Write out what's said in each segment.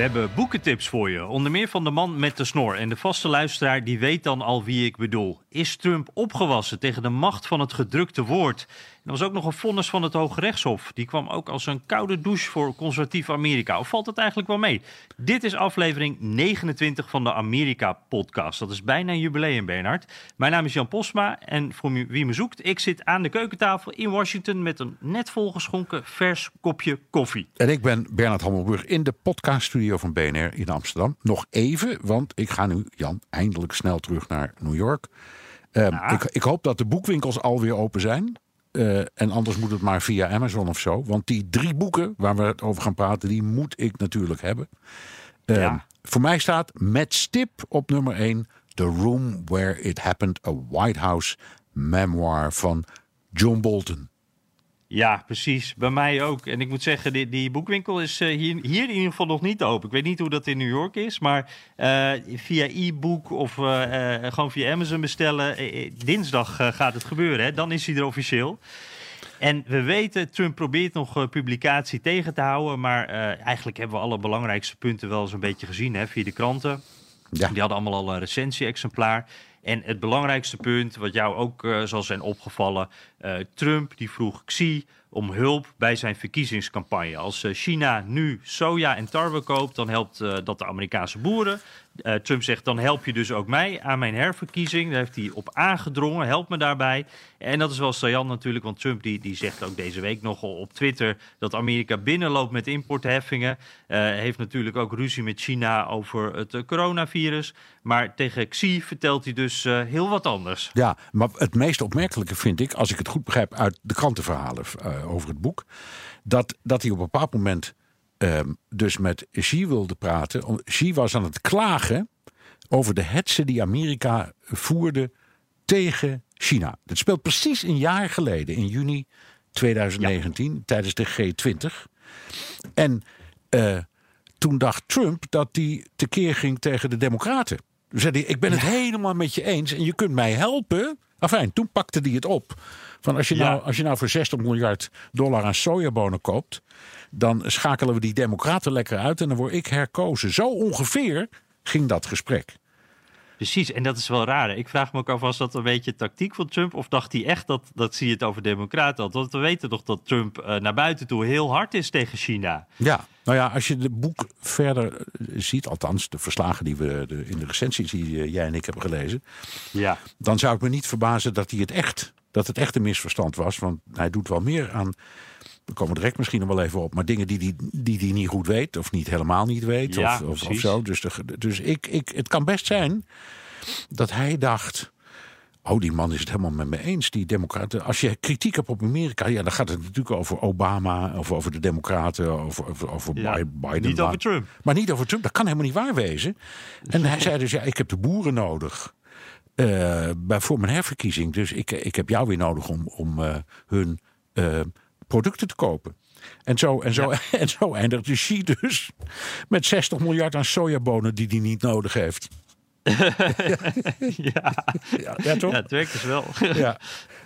We hebben boekentips voor je. Onder meer van de man met de snor. En de vaste luisteraar die weet dan al wie ik bedoel. Is Trump opgewassen tegen de macht van het gedrukte woord? Er was ook nog een vonnis van het Hoge Rechtshof. Die kwam ook als een koude douche voor conservatief Amerika. Of valt het eigenlijk wel mee? Dit is aflevering 29 van de Amerika-podcast. Dat is bijna een jubileum, Bernhard. Mijn naam is Jan Posma en voor wie me zoekt, ik zit aan de keukentafel in Washington met een net volgeschonken vers kopje koffie. En ik ben Bernard Hammelburg in de podcaststudio van BNR in Amsterdam. Nog even, want ik ga nu, Jan, eindelijk snel terug naar New York. Um, ik, ik, hoop dat de boekwinkels alweer open zijn. Uh, en anders moet het maar via Amazon of zo. Want die drie boeken waar we het over gaan praten, die moet ik natuurlijk hebben. Uh, ja. Voor mij staat met stip op nummer 1 The Room Where It Happened, a White House memoir van John Bolton. Ja, precies. Bij mij ook. En ik moet zeggen, die, die boekwinkel is uh, hier, hier in ieder geval nog niet open. Ik weet niet hoe dat in New York is, maar uh, via e-book of uh, gewoon via Amazon bestellen. dinsdag gaat het gebeuren, hè? dan is hij er officieel. En we weten, Trump probeert nog publicatie tegen te houden, maar eigenlijk hebben we alle belangrijkste punten wel eens een beetje gezien hè, via de kranten. Ja. Die hadden allemaal al een recensie-exemplaar. En het belangrijkste punt, wat jou ook uh, zal zijn opgevallen, uh, Trump die vroeg Xi om hulp bij zijn verkiezingscampagne. Als uh, China nu soja en tarwe koopt, dan helpt dat de Amerikaanse boeren. Uh, Trump zegt, dan help je dus ook mij aan mijn herverkiezing. Daar heeft hij op aangedrongen, help me daarbij. En dat is wel saillant natuurlijk, want Trump die, die zegt ook deze week nogal op Twitter... dat Amerika binnenloopt met importheffingen. Uh, heeft natuurlijk ook ruzie met China over het uh, coronavirus. Maar tegen Xi vertelt hij dus heel wat anders. Ja, maar het meest opmerkelijke vind ik, als ik het goed begrijp... uit de krantenverhalen over het boek... dat, dat hij op een bepaald moment um, dus met Xi wilde praten. Xi was aan het klagen over de hetze die Amerika voerde tegen China. Dat speelt precies een jaar geleden, in juni 2019, ja. tijdens de G20. En uh, toen dacht Trump dat hij tekeer ging tegen de Democraten. Toen zei hij: Ik ben het ja. helemaal met je eens en je kunt mij helpen. Enfin, toen pakte hij het op. Van als je, ja. nou, als je nou voor 60 miljard dollar aan sojabonen koopt dan schakelen we die democraten lekker uit en dan word ik herkozen. Zo ongeveer ging dat gesprek. Precies, en dat is wel raar. Ik vraag me ook af, was dat een beetje tactiek van Trump? Of dacht hij echt dat, dat zie je het over democraten had? Want we weten toch dat Trump uh, naar buiten toe heel hard is tegen China. Ja, nou ja, als je het boek verder eh, ziet, althans de verslagen die we de, in de recensies die eh, jij en ik hebben gelezen. Ja. Dan zou ik me niet verbazen dat hij het echt, dat het echt een misverstand was. Want hij doet wel meer aan we komen direct misschien nog wel even op. Maar dingen die hij die, die niet goed weet. Of niet helemaal niet weet. Ja, of, of, of, zo. Dus, de, dus ik, ik, het kan best zijn dat hij dacht... Oh, die man is het helemaal met me eens, die democraten. Als je kritiek hebt op Amerika, ja, dan gaat het natuurlijk over Obama, of over de democraten, of over, over ja, Biden. Niet over Trump. Maar niet over Trump, dat kan helemaal niet waar wezen. En hij zei dus, ja, ik heb de boeren nodig. Uh, voor mijn herverkiezing. Dus ik, ik heb jou weer nodig om, om uh, hun uh, producten te kopen. En zo, en zo, ja. en zo eindigt de Xi dus met 60 miljard aan sojabonen die hij niet nodig heeft. ja. Ja, ja, toch? Ja, het werkt dus wel. ja.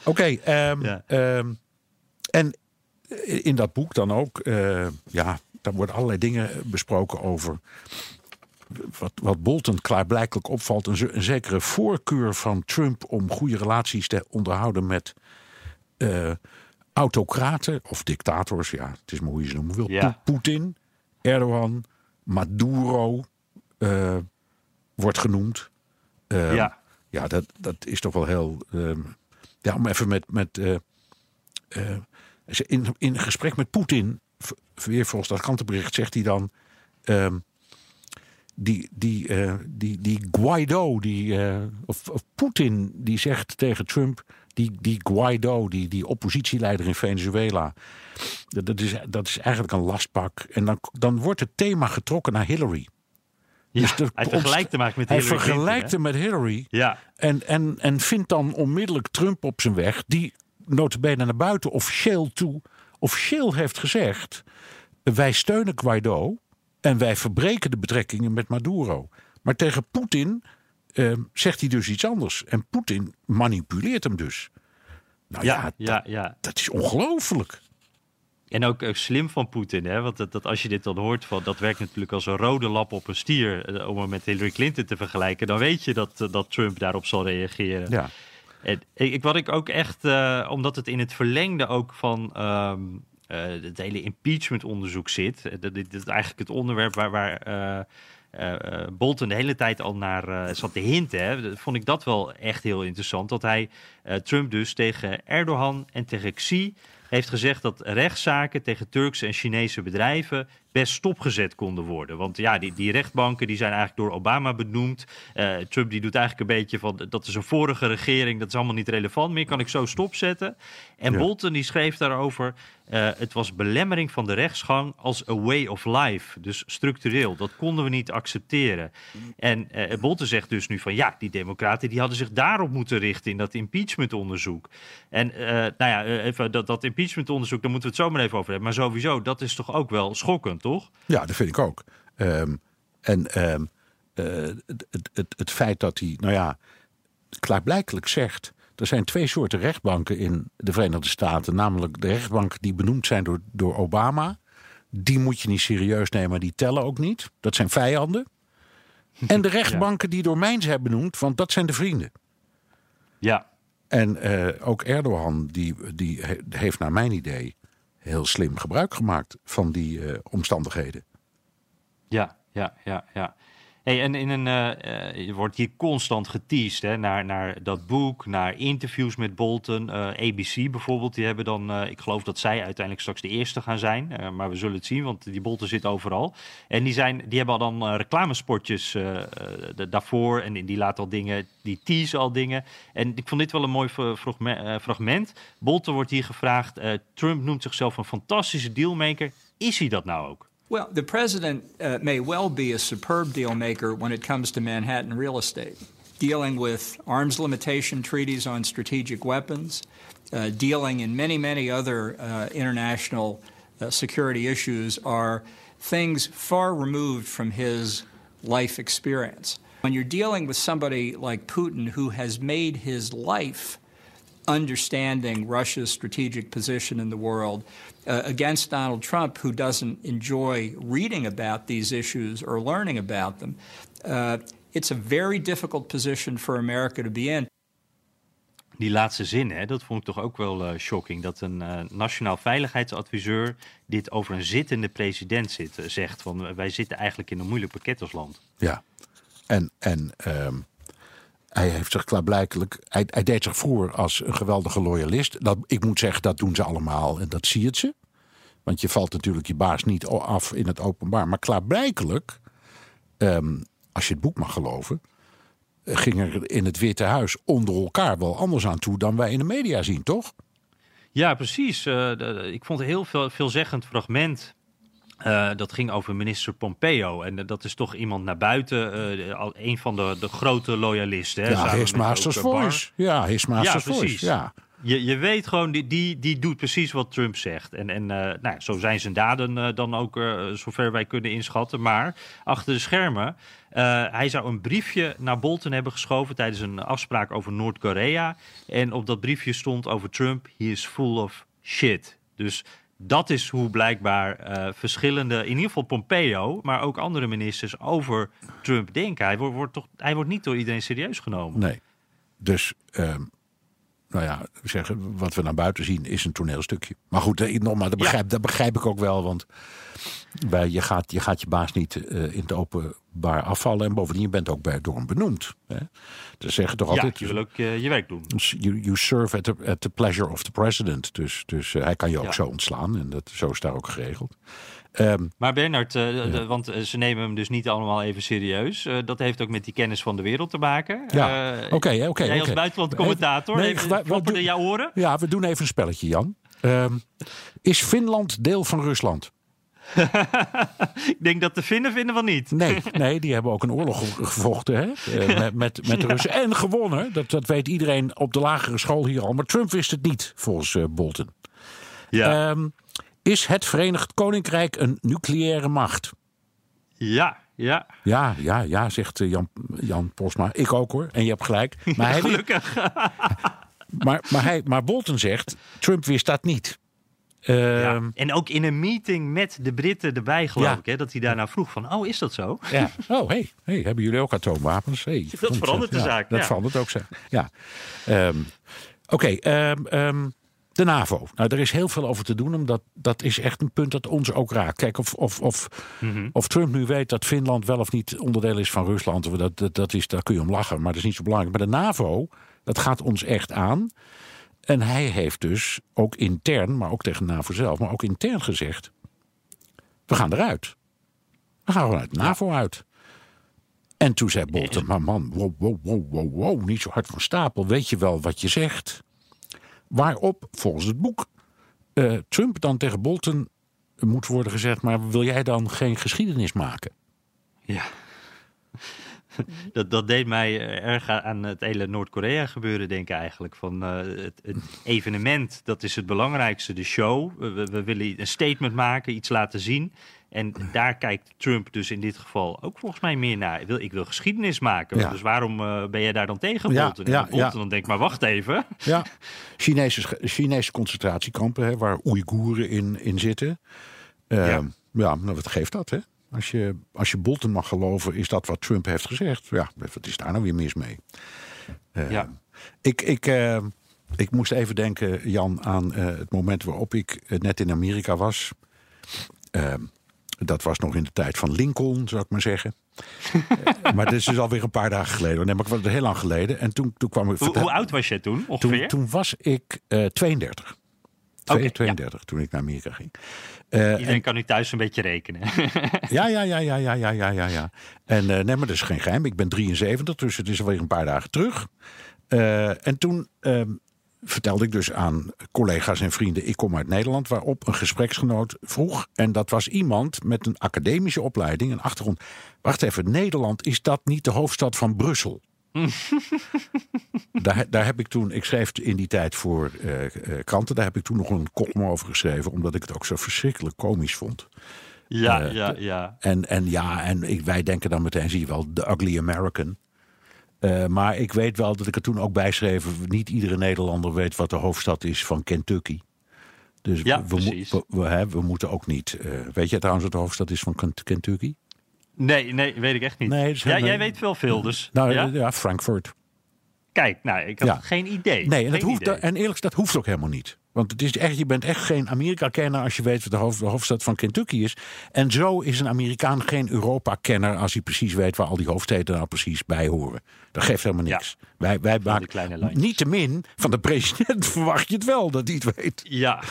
Oké, okay, um, ja. um, en in dat boek dan ook, uh, ja, daar worden allerlei dingen besproken over wat, wat Bolton klaarblijkelijk opvalt, een, een, zekere voorkeur van Trump om goede relaties te onderhouden met uh, autocraten of dictators, ja, het is maar hoe je ze noemen wil. Ja. Poetin, Erdogan, Maduro uh, wordt genoemd. Uh, ja, ja dat, dat is toch wel heel. Uh, ja, om even met. met uh, in, in gesprek met Poetin, weer volgens dat krantenbericht, zegt hij dan. ehm, die, die, die, die Guaido, die, of, of Poetin, die zegt tegen Trump, die, die Guaido, die, die oppositieleider in Venezuela, dat, is, dat is eigenlijk een lastpak. En dan, dan wordt het thema getrokken naar Hillary. Ja, dus hij vergelijkt hem eigenlijk met hij Hillary. Hij vergelijkt hem met Hillary. Ja. En, en, en vindt dan onmiddellijk Trump op zijn weg, die notabene naar buiten officieel toe, officieel heeft gezegd: wij steunen Guaido en wij verbreken de betrekkingen met Maduro. Maar tegen Poetin zegt hij dus iets anders. En Poetin manipuleert hem dus. Nou ja, ja, dat, ja. dat is ongelooflijk. En ook, ook, slim van Poetin, hè? want dat, dat, als je dit dan hoort, van, dat werkt natuurlijk als een rode lap op een stier. eh, Om hem met Hillary Clinton te vergelijken, dan weet je dat, dat Trump daarop zal reageren. Ja. En ik, wat ik ook echt, uh, omdat het in het verlengde ook van um, uh, het hele impeachment-onderzoek zit. Dat, dit is eigenlijk het onderwerp waar, waar uh, Bolton de hele tijd al naar zat te hinten. Hè. Vond ik dat wel echt heel interessant. Dat hij Trump dus tegen Erdogan en tegen Xi heeft gezegd dat rechtszaken tegen Turkse en Chinese bedrijven best stopgezet konden worden. Want ja, die, die rechtbanken die zijn eigenlijk door Obama benoemd. Uh, Trump die doet eigenlijk een beetje van dat is een vorige regering, dat is allemaal niet relevant meer, kan ik zo stopzetten. En ja. Bolton die schreef daarover, uh, het was belemmering van de rechtsgang als a way of life. Dus structureel, dat konden we niet accepteren. En uh, Bolton zegt dus nu van ja, die democraten die hadden zich daarop moeten richten in dat impeachmentonderzoek. En nou ja, even dat, dat impeachmentonderzoek, daar moeten we het zo maar even over hebben. Maar sowieso, dat is toch ook wel schokkend, toch? Ja, dat vind ik ook. Um, en um, uh, het, het, het feit dat hij, nou ja, klaarblijkelijk zegt. Er zijn twee soorten rechtbanken in de Verenigde Staten. Namelijk de rechtbanken die benoemd zijn door, door Obama. Die moet je niet serieus nemen, die tellen ook niet. Dat zijn vijanden. En de rechtbanken die door mij zijn benoemd, want dat zijn de vrienden. Ja. En uh, ook Erdogan, die, die heeft naar mijn idee heel slim gebruik gemaakt van die uh, omstandigheden. Ja, ja, ja, ja. Hey, en in een, uh, uh, wordt hier constant geteased hè, naar, naar dat boek, naar interviews met Bolton. Uh, ABC bijvoorbeeld, die hebben dan, ik geloof dat zij uiteindelijk straks de eerste gaan zijn. maar we zullen het zien, want die Bolton zit overal. En die, zijn, die hebben al dan reclamespotjes daarvoor en die laten al dingen, die teasen al dingen. En ik vond dit wel een mooi fragment. Bolton wordt hier gevraagd, Trump noemt zichzelf een fantastische dealmaker. Is hij dat nou ook? Well, the president uh, may well be a superb deal maker when it comes to Manhattan real estate, dealing with arms limitation treaties on strategic weapons, uh, dealing in many, many other uh, international security issues are things far removed from his life experience. When you're dealing with somebody like Putin who has made his life understanding Russia's strategic position in the world uh, against Donald Trump, who doesn't enjoy reading about these issues or learning about them. Uh, it's a very difficult position for America to be in. Die laatste zin, hè, dat vond ik toch ook wel uh, shocking. Dat een uh, nationaal veiligheidsadviseur dit over een zittende president zit, uh, zegt. Van wij zitten eigenlijk in een moeilijk pakket als land. Ja, en, en um, hij heeft zich klaarblijkelijk. Hij, hij, deed zich voor als een geweldige loyalist. Dat, ik moet zeggen, dat doen ze allemaal en dat zie het ze. Want je valt natuurlijk je baas niet af in het openbaar. Maar klaarblijkelijk, um, als je het boek mag geloven. ging er in het Witte Huis onder elkaar wel anders aan toe dan wij in de media zien, toch? Ja, precies. De, ik vond een heel veel, veelzeggend fragment. Uh, dat ging over minister Pompeo. En uh, dat is toch iemand naar buiten, uh, een van de, de grote loyalisten. Hè, ja, his master's voice. Ja, his master's ja, precies. voice. Ja. Je, je weet gewoon, die, die, die doet precies wat Trump zegt. En, en nou, zo zijn zijn daden dan ook, zover wij kunnen inschatten. Maar achter de schermen, hij zou een briefje naar Bolton hebben geschoven tijdens een afspraak over Noord-Korea. En op dat briefje stond over Trump, he is full of shit. Dus dat is hoe blijkbaar uh, verschillende, in ieder geval Pompeo, maar ook andere ministers over Trump denken. Hij wordt, toch, hij wordt niet door iedereen serieus genomen. Nee. Dus, um, nou ja, zeggen, wat we naar buiten zien is een toneelstukje. Maar goed, eh, nogmaals, dat begrijp, ja. dat begrijp ik ook wel, want bij, je, gaat, je gaat je baas niet uh, in het openbaar afvallen. En bovendien, je bent ook bij, door hem benoemd. Hè? Dus zeggen toch altijd... Ja, je wil ook uh, je werk doen. You, you serve at the, at the pleasure of the president. Dus, dus uh, hij kan je ook ja. zo ontslaan. En dat, zo is daar ook geregeld. Ehm, Maar Bernard, eh, de- want eh, ze nemen hem dus niet allemaal even serieus. Eh, dat heeft ook met die kennis van de wereld te maken. Ja, oké, oké, Jij als oké. buitenlandcommentator, Nee, even, jouw oren? ja, we doen even een spelletje, Jan. Ehm, is Finland deel van Rusland? Ik denk dat de Finnen vinden van niet. Nee, nee, die hebben ook een oorlog ge- gevochten hè? met, met, met de Russen. En gewonnen. Dat, dat weet iedereen op de lagere school hier al. Maar Trump wist het niet, volgens Bolton. Ja, Ehm, is het Verenigd Koninkrijk een nucleaire macht? ja, ja. Ja, ja, ja, zegt eh, Jan, Jan Posma. Ik ook hoor. En je hebt gelijk. Maar, hij, Gelukkig. maar, maar, hij, maar Bolton zegt, Trump wist dat niet. Ehm, Ja. En ook in een meeting met de Britten erbij, geloof Ja. ik. Hè, dat hij daarna vroeg van, oh, is dat zo? Ja. Oh, hey, hey, hebben jullie ook atoomwapens? Hey, Dat verandert de ja, zaak, Dat verandert ook zaak. Ja. Ehm, Oké, ehm, ehm, de NAVO. Nou, er is heel veel over te doen, omdat dat is echt een punt dat ons ook raakt. Kijk, of, of, of, Mhm. of Trump nu weet dat Finland wel of niet onderdeel is van Rusland, dat, dat, dat is, daar kun je om lachen, maar dat is niet zo belangrijk. Maar de NAVO, dat gaat ons echt aan. En hij heeft dus ook intern, maar ook tegen NAVO zelf, maar ook intern gezegd: we gaan eruit. We gaan gewoon uit de NAVO uit. En toen zei Bolton, maar man, wow, wow, wow, wow, wow, niet zo hard van stapel. Weet je wel wat je zegt? Waarop, volgens het boek, eh, Trump dan tegen Bolton moet worden gezegd... maar wil jij dan geen geschiedenis maken? Ja. Dat, dat deed mij erg aan het hele Noord-Korea gebeuren denken eigenlijk. Van, eh, het, evenement, dat is het belangrijkste, de show. We willen een statement maken, iets laten zien. En daar kijkt Trump dus in dit geval ook volgens mij meer naar. Ik wil, ik wil geschiedenis maken. Ja. Dus waarom eh, ben jij daar dan tegen, Ja, Bolton? ja, En Bolton ja. dan denkt, maar wacht even. Ja, Chinese, Chinese concentratiekampen hè, waar Oeigoeren in, in zitten. Eh, Ja. ja, nou, wat geeft dat, hè? Als je, als je Bolton mag geloven, is dat wat Trump heeft gezegd. Ja, wat is daar nou weer mis mee? Eh, Ja. Ik, ik, eh, ik moest even denken, Jan, aan eh, het moment waarop ik eh, net in Amerika was. Dat was nog in de tijd van Lincoln, zou ik maar zeggen. Maar dit is dus alweer een paar dagen geleden. Nee, maar ik was het heel lang geleden. En toen, toen kwam ik. Hoe, hoe oud was jij toen ongeveer? Toen, toen was ik eh 32. Twee- Oké, ja. 32 toen ik naar Amerika ging. Eh, Iedereen en- kan nu thuis een beetje rekenen. ja, ja, ja, ja, ja, ja, ja, ja, ja. En eh, nee, maar dat is geen geheim. Ik ben 73, dus het is alweer een paar dagen terug. Eh, en toen ehm, vertelde ik dus aan collega's en vrienden... ik kom uit Nederland, waarop een gespreksgenoot vroeg... en dat was iemand met een academische opleiding, een achtergrond... wacht even, Nederland, is dat niet de hoofdstad van Brussel? daar, daar heb ik toen, ik schreef in die tijd voor eh, eh, kranten... daar heb ik toen nog een column over geschreven... omdat ik het ook zo verschrikkelijk komisch vond. ja, Eh, ja, ja. En, en ja, en ik, wij denken dan meteen, zie je wel, The Ugly American. Eh, maar ik weet wel dat ik er toen ook bij schreef... niet iedere Nederlander weet wat de hoofdstad is van Kentucky. Dus Ja, we, we, we, hè, we moeten ook niet... eh, weet je trouwens wat de hoofdstad is van Kent- Kentucky? Nee, nee, weet ik echt niet. Nee, ja, jij weet wel veel, dus. Nou ja? ja, Frankfurt. Kijk, nou, ik had Ja. geen idee. Nee, en, dat hoeft, en eerlijk, dat hoeft ook helemaal niet. Want het is echt, je bent echt geen Amerika-kenner als je weet wat de, hoofd- de hoofdstad van Kentucky is. En zo is een Amerikaan geen Europa-kenner als hij precies weet waar al die hoofdsteden nou precies bij horen. Dat geeft helemaal Ja. niks. Wij, wij maken, niet te min van de president verwacht je het wel dat hij het weet. Ja,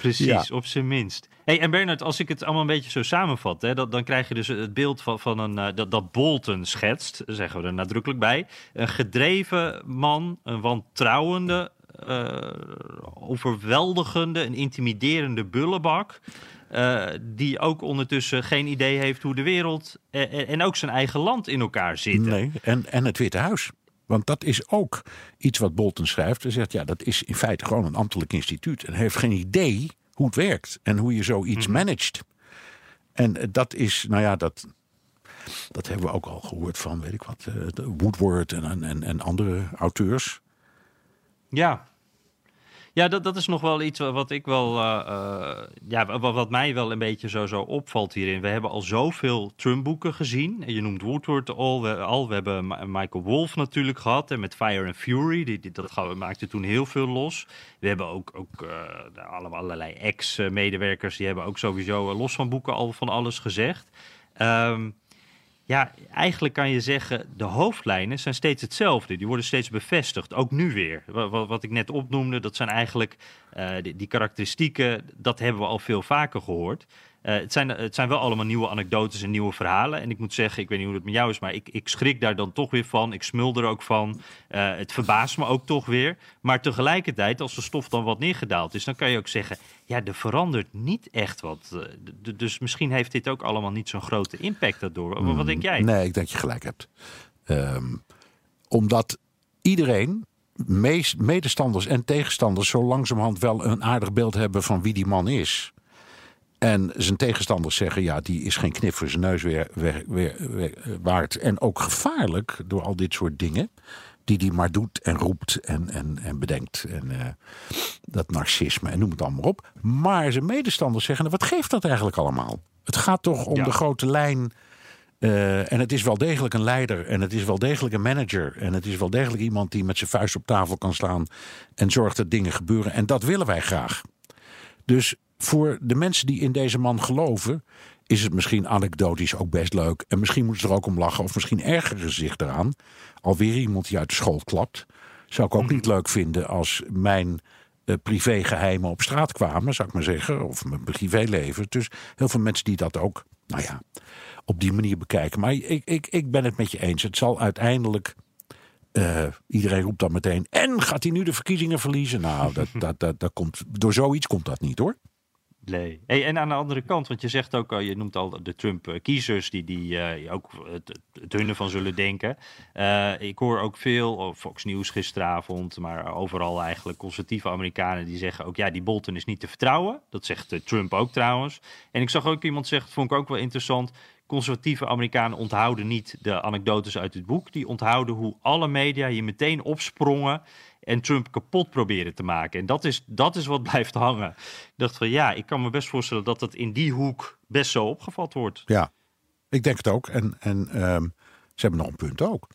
precies, Ja. op zijn minst. Hey, en Bernard, als ik het allemaal een beetje zo samenvat, hè, dat, dan krijg je dus het beeld van, van een, eh, dat, dat Bolton schetst, zeggen we er nadrukkelijk bij. Een gedreven man, een wantrouwende, overweldigende, een intimiderende bullebak. eh, die ook ondertussen geen idee heeft hoe de wereld eh, eh, en ook zijn eigen land in elkaar zitten. Nee, en, en het Witte Huis. Want dat is ook iets wat Bolton schrijft. Hij zegt, ja, dat is in feite gewoon een ambtelijk instituut. En hij heeft geen idee hoe het werkt en hoe je zoiets managt. En eh, dat is, nou ja, dat, dat hebben we ook al gehoord van, weet ik wat, eh, Woodward en, en, en andere auteurs. Ja. Ja, dat, dat is nog wel iets wa- wat ik wel. eh, eh, ja, wa- wat, mij wel een beetje zo, zo opvalt hierin. We hebben al zoveel Trump-boeken gezien. Je noemt Woodward al. We, hebben Michael Wolff natuurlijk gehad. En met Fire and Fury. Die, die, dat maakte toen heel veel los. We hebben ook, ook allemaal allerlei ex-medewerkers. Die hebben ook sowieso los van boeken al van alles gezegd. Ehm, ja, eigenlijk kan je zeggen, de hoofdlijnen zijn steeds hetzelfde. Die worden steeds bevestigd, ook nu weer. Wa- wa- Wat, ik net opnoemde, dat zijn eigenlijk eh, die, die karakteristieken, dat hebben we al veel vaker gehoord. Uh, het, zijn, het zijn wel allemaal nieuwe anekdotes en nieuwe verhalen. En ik moet zeggen, ik weet niet hoe het met jou is, maar ik, ik schrik daar dan toch weer van. Ik smul er ook van. Uh, het verbaast me ook toch weer. Maar tegelijkertijd, als de stof dan wat neergedaald is, dan kan je ook zeggen, ja, er verandert niet echt wat. dus misschien heeft dit ook allemaal niet zo'n grote impact daardoor. Mm, wat denk jij? Nee, ik denk dat je gelijk hebt. Um, omdat iedereen medestanders en tegenstanders zo langzamerhand wel een aardig beeld hebben van wie die man is. En zijn tegenstanders zeggen, ja, die is geen knip voor zijn neus weer, weer, weer, waard. En ook gevaarlijk door al dit soort dingen. Die hij maar doet en roept en, en, en bedenkt. En uh, dat narcisme en noem het allemaal op. Maar zijn medestanders zeggen, wat geeft dat eigenlijk allemaal? Het gaat toch om de grote lijn uh, en het is wel degelijk een leider en het is wel degelijk een manager. En het is wel degelijk iemand die met zijn vuist op tafel kan slaan en zorgt dat dingen gebeuren. En dat willen wij graag. Dus voor de mensen die in deze man geloven, is het misschien anekdotisch ook best leuk. En misschien moeten ze er ook om lachen, of misschien ergeren ze zich eraan. Alweer iemand die uit de school klapt. Zou ik ook niet leuk vinden als mijn uh, privégeheimen op straat kwamen, zou ik maar zeggen. Of mijn privéleven. Dus heel veel mensen die dat ook, nou ja, op die manier bekijken. Maar ik, ik, ik ben het met je eens. Het zal uiteindelijk. Uh, iedereen roept dan meteen. En gaat hij nu de verkiezingen verliezen? Nou, dat, dat, dat, dat komt, door zoiets komt dat niet hoor. Hey, en aan de andere kant, want je zegt ook al, je noemt al de Trump-kiezers die, die uh, ook het, het hunne van zullen denken. Uh, ik hoor ook veel, op Fox News gisteravond, maar overal eigenlijk conservatieve Amerikanen die zeggen ook, ja, die Bolton is niet te vertrouwen. Dat zegt Trump ook trouwens. En ik zag ook iemand zeggen, vond ik ook wel interessant conservatieve Amerikanen onthouden niet de anekdotes uit het boek. Die onthouden hoe alle media hier meteen opsprongen en Trump kapot proberen te maken. En dat is, dat is wat blijft hangen. Ik dacht van ja, ik kan me best voorstellen dat het in die hoek best zo opgevat wordt. Ja, ik denk het ook. En, en um, ze hebben nog een punt ook.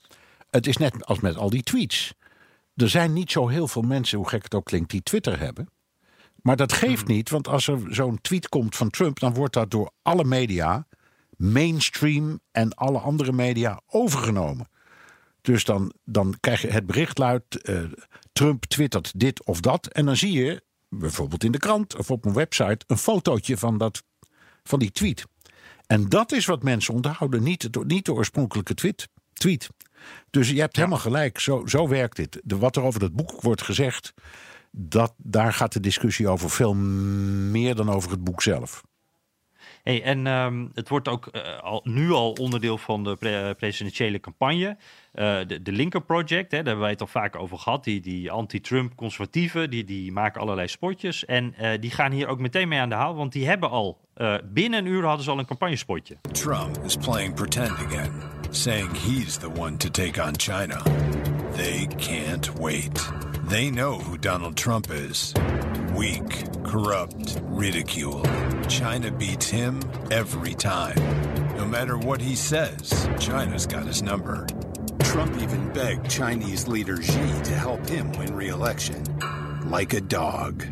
Het is net als met al die tweets. Er zijn niet zo heel veel mensen, hoe gek het ook klinkt, die Twitter hebben. Maar dat geeft hmm. niet, want als er zo'n tweet komt van Trump, dan wordt dat door alle media mainstream en alle andere media overgenomen. Dus dan, dan krijg je het bericht luidt: uh, Trump twittert dit of dat. En dan zie je bijvoorbeeld in de krant of op een website een fotootje van, dat, van die tweet. En dat is wat mensen onthouden, niet de, niet de oorspronkelijke tweet. tweet. Dus je hebt helemaal gelijk, zo, zo werkt dit. De, wat er over dat boek wordt gezegd, dat, daar gaat de discussie over veel meer dan over het boek zelf. Hey, en um, het wordt ook uh, al, nu al onderdeel van de pre presidentiële campagne. Uh, de, de Linker Project, hè, daar hebben wij het al vaak over gehad. Die, die anti-Trump conservatieven, die, die maken allerlei spotjes. En uh, die gaan hier ook meteen mee aan de haal, want die hebben al binnen een uur hadden ze al een campagnespotje. Trump is playing pretend again, saying he's the one to take on China. They can't wait. They know who Donald Trump is. Weak, corrupt, ridicule. China beats him every time. No matter what he says, China's got his number. Trump even begged Chinese leader Xi to help him win re-election. Like a dog.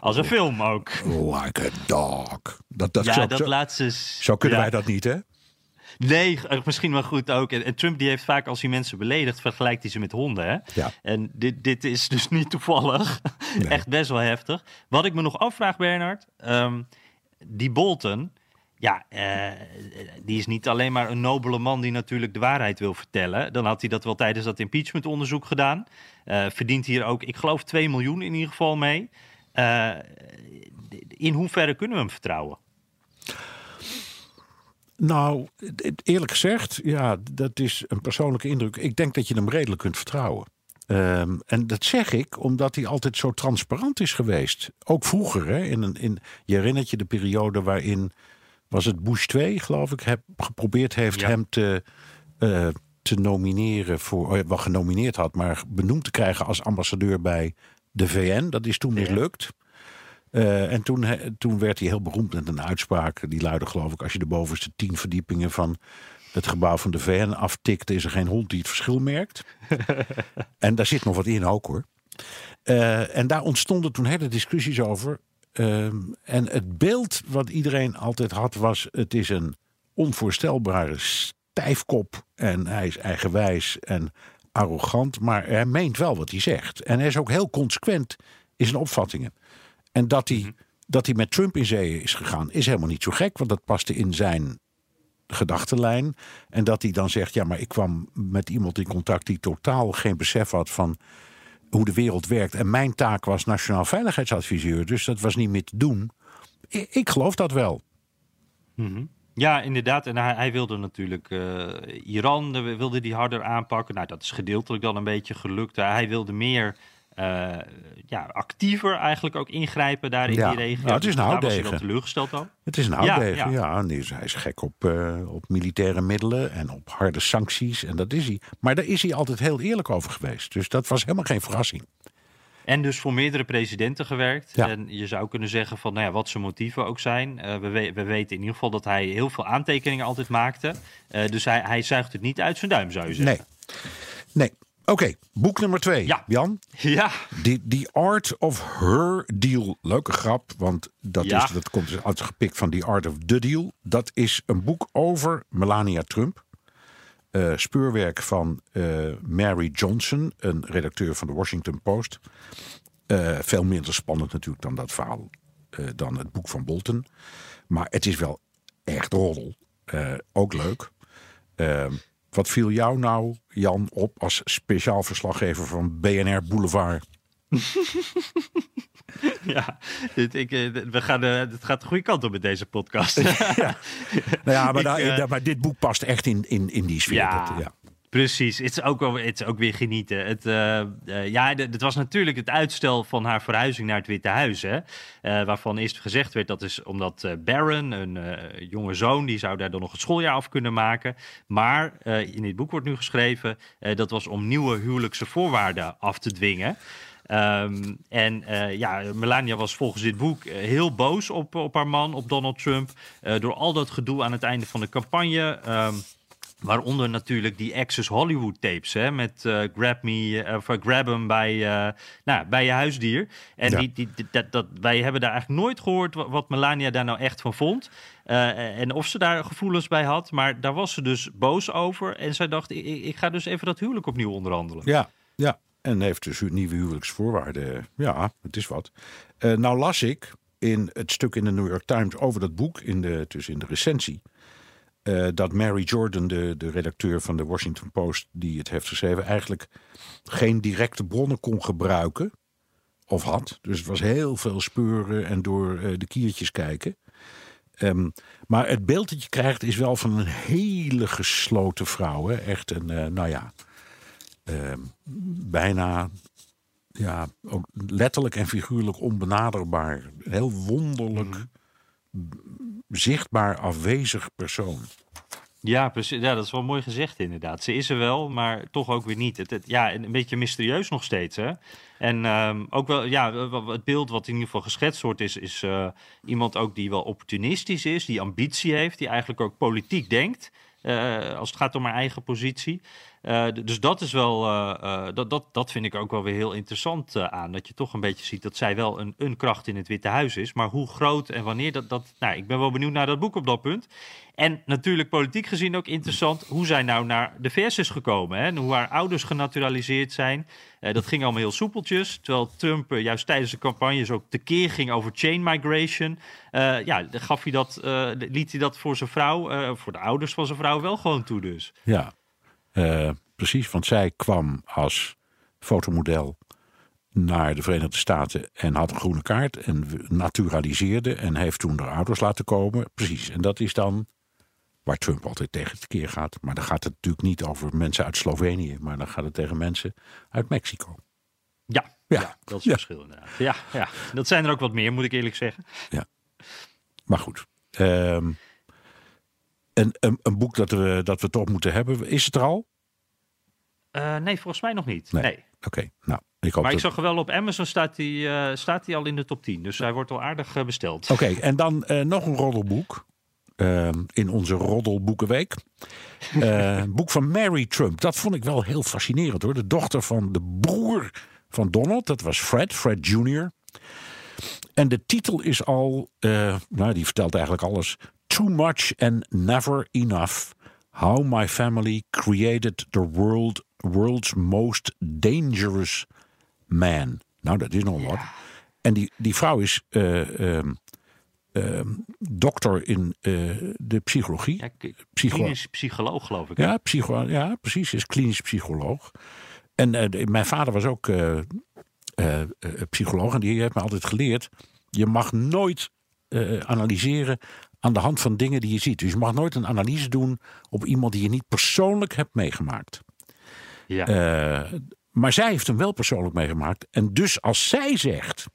Als een film ook. Like a dog. Dat, dat ja, zo, dat zo, laatste... Zo kunnen ja. wij dat niet, hè? Nee, misschien wel goed ook. En, en, Trump die heeft vaak als hij mensen beledigt, vergelijkt hij ze met honden. Hè? Ja. En dit, dit is dus niet toevallig. Nee. Echt best wel heftig. Wat ik me nog afvraag, Bernard. Um, die Bolton, ja, uh, die is niet alleen maar een nobele man die natuurlijk de waarheid wil vertellen. Dan had hij dat wel tijdens dat impeachmentonderzoek gedaan. Uh, verdient hier ook, ik geloof, 2 miljoen in ieder geval mee. Uh, in hoeverre kunnen we hem vertrouwen? Nou, eerlijk gezegd, ja, dat is een persoonlijke indruk. Ik denk dat je hem redelijk kunt vertrouwen. Um, en dat zeg ik omdat hij altijd zo transparant is geweest. Ook vroeger, hè, in een, in, je herinnert je de periode waarin, was het Bush 2, geloof ik, heb, geprobeerd heeft ja. hem te, uh, te nomineren voor, wel genomineerd had, maar benoemd te krijgen als ambassadeur bij de VN. Dat is toen mislukt. Uh, en toen, he, toen werd hij heel beroemd met een uitspraak. Die luidde geloof ik, als je de bovenste tien verdiepingen van het gebouw van de VN aftikt, is er geen hond die het verschil merkt. en daar zit nog wat in ook hoor. Uh, en daar ontstonden toen hele discussies over. Uh, en het beeld wat iedereen altijd had was: het is een onvoorstelbare stijfkop. En hij is eigenwijs en arrogant. Maar hij meent wel wat hij zegt. En hij is ook heel consequent in zijn opvattingen. En dat hij, Mhm. dat hij met Trump in zee is gegaan, is helemaal niet zo gek. Want dat paste in zijn gedachtenlijn. En dat hij dan zegt: Ja, maar ik kwam met iemand in contact die totaal geen besef had van hoe de wereld werkt. En mijn taak was nationaal veiligheidsadviseur. Dus dat was niet meer te doen. Ik, ik geloof dat wel. Ja, inderdaad. En hij, hij wilde natuurlijk eh, Iran eh, wilde die harder aanpakken. Nou, dat is gedeeltelijk dan een beetje gelukt. Uh, hij wilde meer eh, ja, actiever eigenlijk ook ingrijpen daar in Ja. die regio. Nou, het is een hij houtdegen. teleurgesteld al. Het is een Ja, houtdegen, ja. ja. Hij is gek op, eh, op militaire middelen en op harde sancties. En dat is hij. Maar daar is hij altijd heel eerlijk over geweest. Dus dat was helemaal geen verrassing. En dus voor meerdere presidenten gewerkt. Ja. En je zou kunnen zeggen van nou ja, wat zijn motieven ook zijn. Eh, we, we- we weten in ieder geval dat hij heel veel aantekeningen altijd maakte. Dus hij, hij zuigt het niet uit zijn duim, zou je zeggen. Nee. Nee. Oké, boek nummer twee. Ja. Jan, Ja, The, The Art of Her Deal. Leuke grap, want dat, Ja. is, dat komt dus uitgepikt van The Art of the Deal. Dat is een boek over Melania Trump. Eh, speurwerk van eh, Mary Johnson, een redacteur van de Washington Post. Eh, veel minder spannend natuurlijk dan dat verhaal, dan het boek van Bolton. Maar het is wel echt roddel. Ook leuk. Wat viel jou nou, Jan, op als speciaal verslaggever van BNR Boulevard? ja. Dit, ik, eh, we gaan, eh, het gaat de goede kant op met deze podcast. Nou ja, maar, Ik, daar- eh, maar dit boek past echt in, in, in die sfeer. Ja. Dat, ja. Precies, het is ook, ook weer genieten. Het, eh, eh, ja, het was natuurlijk het uitstel van haar verhuizing naar het Witte Huis. Hè? Eh, waarvan eerst gezegd werd dat is omdat Barron, een jonge zoon, die zou daar dan nog het schooljaar af kunnen maken. Maar in dit boek wordt nu geschreven dat was om nieuwe huwelijkse voorwaarden af te dwingen. Ehm, en ja, Melania was volgens dit boek heel boos op, op haar man, op Donald Trump. door al dat gedoe aan het einde van de campagne. Ehm, Waaronder natuurlijk die Access Hollywood tapes hè, met eh, Grab Me eh, of eh, Grab 'em bij, nou, bij je huisdier. En Ja. die, die, die- dat, dat, wij hebben daar eigenlijk nooit gehoord wat, wat Melania daar nou echt van vond. En of ze daar gevoelens bij had. Maar daar was ze dus boos over. En zij dacht, ik, ik ga dus even dat huwelijk opnieuw onderhandelen. Ja, ja. En heeft dus nieuwe huwelijksvoorwaarden. Ja, het is wat. Nou las ik in het stuk in de New York Times over dat boek, in de, dus in de recensie. Eh, dat Mary Jordan, de, de redacteur van de Washington Post, die het heeft geschreven, eigenlijk geen directe bronnen kon gebruiken. Of had. Dus het was heel veel speuren en door eh, de kiertjes kijken. Ehm, maar het beeld dat je krijgt is wel van een hele gesloten vrouw. Hè? Echt een, eh, nou ja, ehm, bijna ja, ook letterlijk en figuurlijk onbenaderbaar. Heel wonderlijk, zichtbaar afwezig persoon. Ja, precies. Ja, dat is wel mooi gezegd inderdaad. Ze is er wel, maar toch ook weer niet. Het, ja, een beetje mysterieus nog steeds. Hè? En ehm, ook wel, ja, het beeld wat in ieder geval geschetst wordt, is, is eh, iemand ook die wel opportunistisch is, die ambitie heeft, die eigenlijk ook politiek denkt. eh, als het gaat om haar eigen positie. Eh, dus dat is wel, eh, eh, dat, dat, dat vind ik ook wel weer heel interessant aan. Dat je toch een beetje ziet dat zij wel een, een kracht in het Witte Huis is. Maar hoe groot en wanneer dat, dat. Nou, ik ben wel benieuwd naar dat boek op dat punt. En natuurlijk politiek gezien ook interessant hoe zij nou naar de VS gekomen. Hè? En hoe haar ouders genaturaliseerd zijn. Dat ging allemaal heel soepeltjes. Terwijl Trump juist tijdens de campagnes ook tekeer ging over chain migration. Ja, gaf hij dat, liet hij dat voor zijn vrouw, voor de ouders van zijn vrouw wel gewoon toe dus. Ja, eh, precies. Want zij kwam als fotomodel naar de Verenigde Staten en had een groene kaart en naturaliseerde en heeft toen haar ouders laten komen. Precies. En dat is dan waar Trump altijd tegen het keer gaat. Maar dan gaat het natuurlijk niet over mensen uit Slovenië, maar dan gaat het tegen mensen uit Mexico. Ja, Ja. ja. dat is Ja. het verschil inderdaad. Ja, ja, dat zijn er ook wat meer, moet ik eerlijk zeggen. Maar goed. ehm, en een, een boek dat we, dat we toch moeten hebben, is het er al? Eh, nee, volgens mij nog niet. Nee. Nee. Oké, nou, ik hoop Maar ik zag wel op Amazon staat hij eh, staat hij al in de top 10. Dus hij wordt al aardig eh, besteld. Oké, en dan nog een roddelboek. ehm, in onze Roddelboekenweek. Een boek van Mary Trump. Dat vond ik wel heel fascinerend hoor. De dochter van de broer van Donald. Dat was Fred, Fred Jr. En de titel is al, nou die vertelt eigenlijk alles. Too much and never enough. How my family created the world, world's most dangerous man. Nou, dat is nog wat. En die, die vrouw is uh, dokter in de psychologie. Ja, klinisch psycholoog, geloof ik. Ja, psycho, ja, precies. Is klinisch psycholoog. En mijn vader was ook psycholoog. En die heeft me altijd geleerd. Je mag nooit analyseren aan de hand van dingen die je ziet. Dus je mag nooit een analyse doen op iemand die je niet persoonlijk hebt meegemaakt. Ja. Uh, maar zij heeft hem wel persoonlijk meegemaakt. En dus als zij zegt: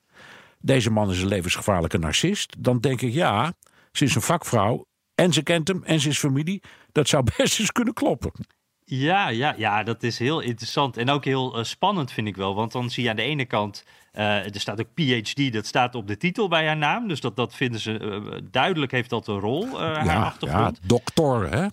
deze man is een levensgevaarlijke narcist, dan denk ik ja, ze is een vakvrouw en ze kent hem en ze is familie. Dat zou best eens kunnen kloppen. Ja, ja, ja, dat is heel interessant en ook heel uh, spannend vind ik wel. Want dan zie je aan de ene kant, er staat ook PhD, dat staat op de titel bij haar naam. Dus dat, dat vinden ze uh, duidelijk, heeft dat een rol, ja, haar achtergrond. Ja, dokter, hè?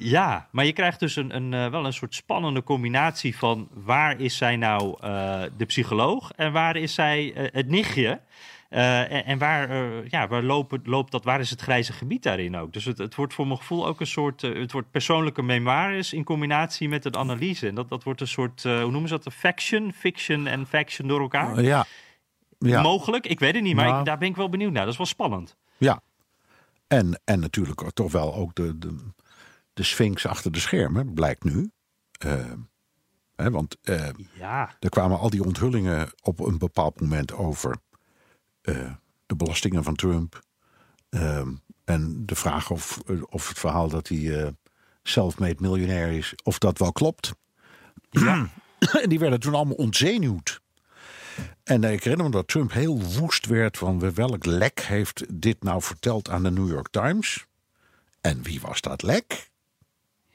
Ja, maar je krijgt dus een, een, uh, wel een soort spannende combinatie van waar is zij nou uh, de psycholoog en waar is zij uh, het nichtje? En, en, waar, ja, waar loopt, loopt dat, waar is het grijze gebied daarin ook? Dus het, het wordt voor mijn gevoel ook een soort, het wordt persoonlijke memoires in combinatie met een analyse. En dat, dat wordt een soort, hoe noemen ze dat, faction, fiction en faction door elkaar? ja. ja. Mogelijk, ik weet het niet, maar nou. ik, daar ben ik wel benieuwd naar. Dat is wel spannend. Ja, en, en natuurlijk toch wel ook de, de de Sphinx achter de schermen, blijkt nu. Uh, hè, want uh, ja. er kwamen al die onthullingen op een bepaald moment over de belastingen van Trump. Ehm, en de vraag of, of het verhaal dat hij self-made miljonair is, of dat wel klopt. Ja. en die werden toen allemaal ontzenuwd. En ik herinner me dat Trump heel woest werd van welk lek heeft dit nou verteld aan de New York Times? En wie was dat lek?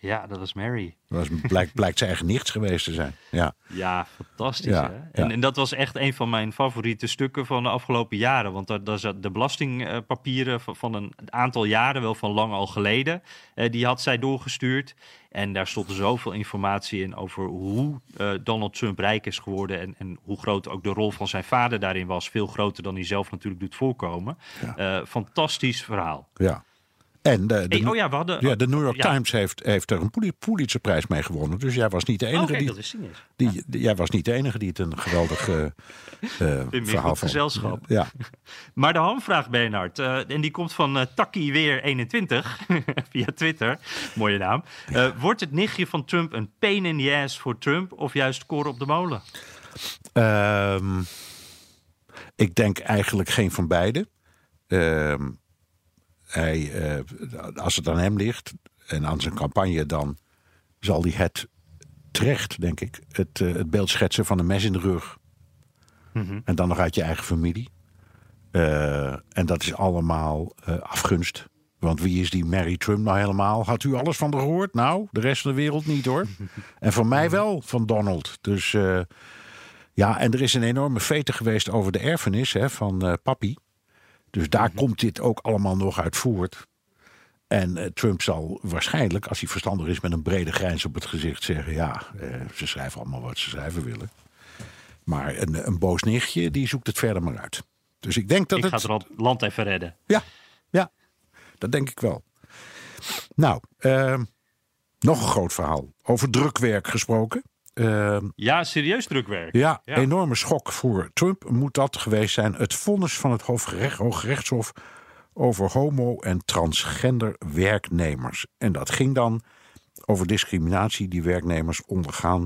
Ja, dat was Mary. Dat was, blijkt, blijkt zijn eigen nichts geweest te zijn. Ja, ja fantastisch. Ja, hè? En, ja. en, dat was echt een van mijn favoriete stukken van de afgelopen jaren. Want daar, daar zat de belastingpapieren van een aantal jaren, wel van lang al geleden, eh, die had zij doorgestuurd. En daar stond zoveel informatie in over hoe uh, Donald Trump rijk is geworden. En, en, hoe groot ook de rol van zijn vader daarin was. Veel groter dan hij zelf natuurlijk doet voorkomen. Ja. Uh, fantastisch verhaal. Ja. En de, de, hey, oh ja, we hadden, ja, de New York ja. Times heeft, heeft er een Pulitzerprijs mee gewonnen. Dus jij was niet de enige oh, okay, die, dat is die, ja. die, Jij was niet de enige die het een geweldig uh, verhaal van. gezelschap. Ja. maar de hamvraag, Bernard, uh, en die komt van uh, Taki Weer 21 via Twitter. Mooie naam. wordt het nichtje van Trump een pain in the ass voor Trump of juist koren op de molen? Um, ik denk eigenlijk geen van beide. Um, hij, uh, als het aan hem ligt en aan zijn campagne, dan zal hij het terecht, denk ik, het, uh, het beeld schetsen van een mes in de rug. Mm -hmm. En dan nog uit je eigen familie. Uh, en dat is allemaal afgunst. Want wie is die Mary Trump nou helemaal? Had u alles van haar gehoord? Nou, de rest van de wereld niet hoor. en van mij wel, van Donald. Dus ja, en er is een enorme fete geweest over de erfenis hè, van papi. Dus daar komt dit ook allemaal nog uit voort. En uh, Trump zal waarschijnlijk, als hij verstandig is met een brede grijns op het gezicht, zeggen: ja, uh, ze schrijven allemaal wat ze schrijven willen. Maar een, een boos nichtje, die zoekt het verder maar uit. Dus ik denk dat ik het. gaat het land even redden. Ja, ja, dat denk ik wel. Nou, uh, nog een groot verhaal. Over drukwerk gesproken. Uh, ja, serieus drukwerk. Ja, ja, enorme schok voor Trump moet dat geweest zijn. Het vonnis van het Hooggerecht, Hooggerechtshof over homo- en transgender werknemers. En dat ging dan over discriminatie die werknemers ondergaan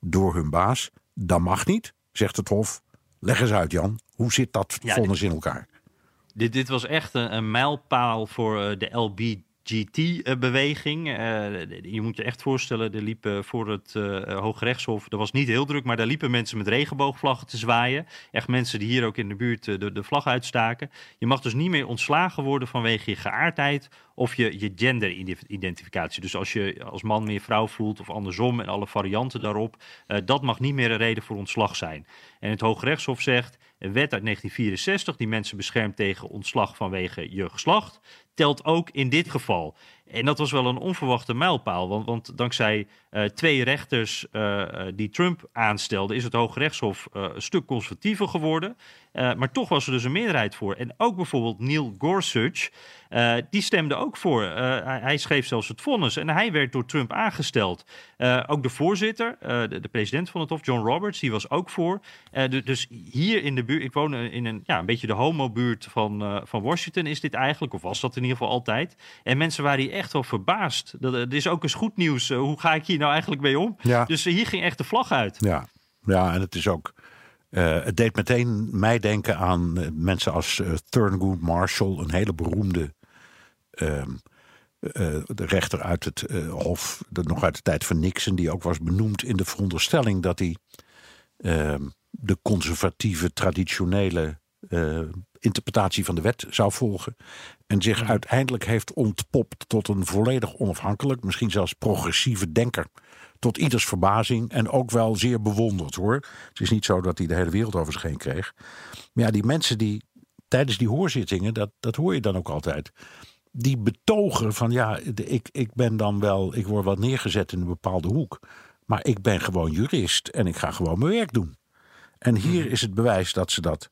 door hun baas. Dat mag niet, zegt het Hof. Leg eens uit, Jan. Hoe zit dat ja, vonnis in elkaar? Dit, dit was echt een, een mijlpaal voor uh, de LB. GT-beweging. Uh, je moet je echt voorstellen, er liepen voor het uh, Hooggerechtshof, er was niet heel druk, maar daar liepen mensen met regenboogvlaggen te zwaaien. Echt mensen die hier ook in de buurt de, vlag uitstaken. Je mag dus niet meer ontslagen worden vanwege je geaardheid of je, je genderidentificatie. Dus als je als man meer vrouw voelt of andersom en alle varianten daarop, dat mag niet meer een reden voor ontslag zijn. En het Hooggerechtshof zegt, een wet uit 1964 die mensen beschermt tegen ontslag vanwege je geslacht, telt ook in dit geval. En dat was wel een onverwachte mijlpaal. Want, want dankzij uh, twee rechters uh, die Trump aanstelde, is het Hoge Rechtshof een stuk conservatiever geworden. maar toch was er dus een meerderheid voor. En ook bijvoorbeeld Neil Gorsuch, die stemde ook voor. Hij, hij, schreef zelfs het vonnis en hij werd door Trump aangesteld. ook de voorzitter, de, de, president van het Hof, John Roberts, die was ook voor. dus hier in de buurt, ik woon in een, ja, een beetje de homo-buurt van, van Washington, is dit eigenlijk, of was dat in ieder geval altijd. En mensen waren hier echt wel verbaasd. Dat, is ook eens goed nieuws. Hoe ga ik hier nou eigenlijk mee om? Ja. Dus uh, hier ging echt de vlag uit. Ja, ja en het is ook. Uh, het deed meteen mij denken aan mensen als Thurgood Marshall, een hele beroemde ehm, de rechter uit het Hof, de, nog uit de tijd van Nixon, die ook was benoemd in de veronderstelling dat hij ehm, de conservatieve, traditionele interpretatie van de wet zou volgen. En zich uiteindelijk heeft ontpopt tot een volledig onafhankelijk, misschien zelfs progressieve denker. Tot ieders verbazing en ook wel zeer bewonderd hoor. Het is niet zo dat hij de hele wereld over zich heen kreeg. Maar ja, die mensen die tijdens die hoorzittingen, dat, dat hoor je dan ook altijd. Die betogen van ja, ik, ik ben dan wel, ik word wel neergezet in een bepaalde hoek. Maar ik ben gewoon jurist en ik ga gewoon mijn werk doen. En hier mhm. is het bewijs dat ze dat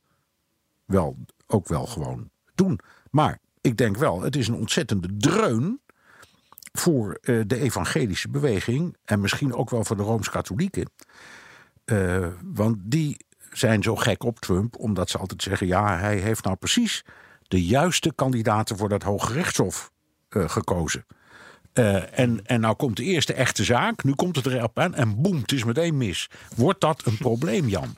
wel ook wel gewoon doen. Maar ik denk wel, het is een ontzettende dreun voor uh, de evangelische beweging en misschien ook wel voor de Rooms-Katholieken. Uh, want die zijn zo gek op Trump, omdat ze altijd zeggen: ja, hij heeft nou precies de juiste kandidaten voor dat Hoge Rechtshof uh, gekozen. en, en nou komt de eerste echte zaak, nu komt het erop aan en boem, het is meteen mis. Wordt dat een probleem, Jan?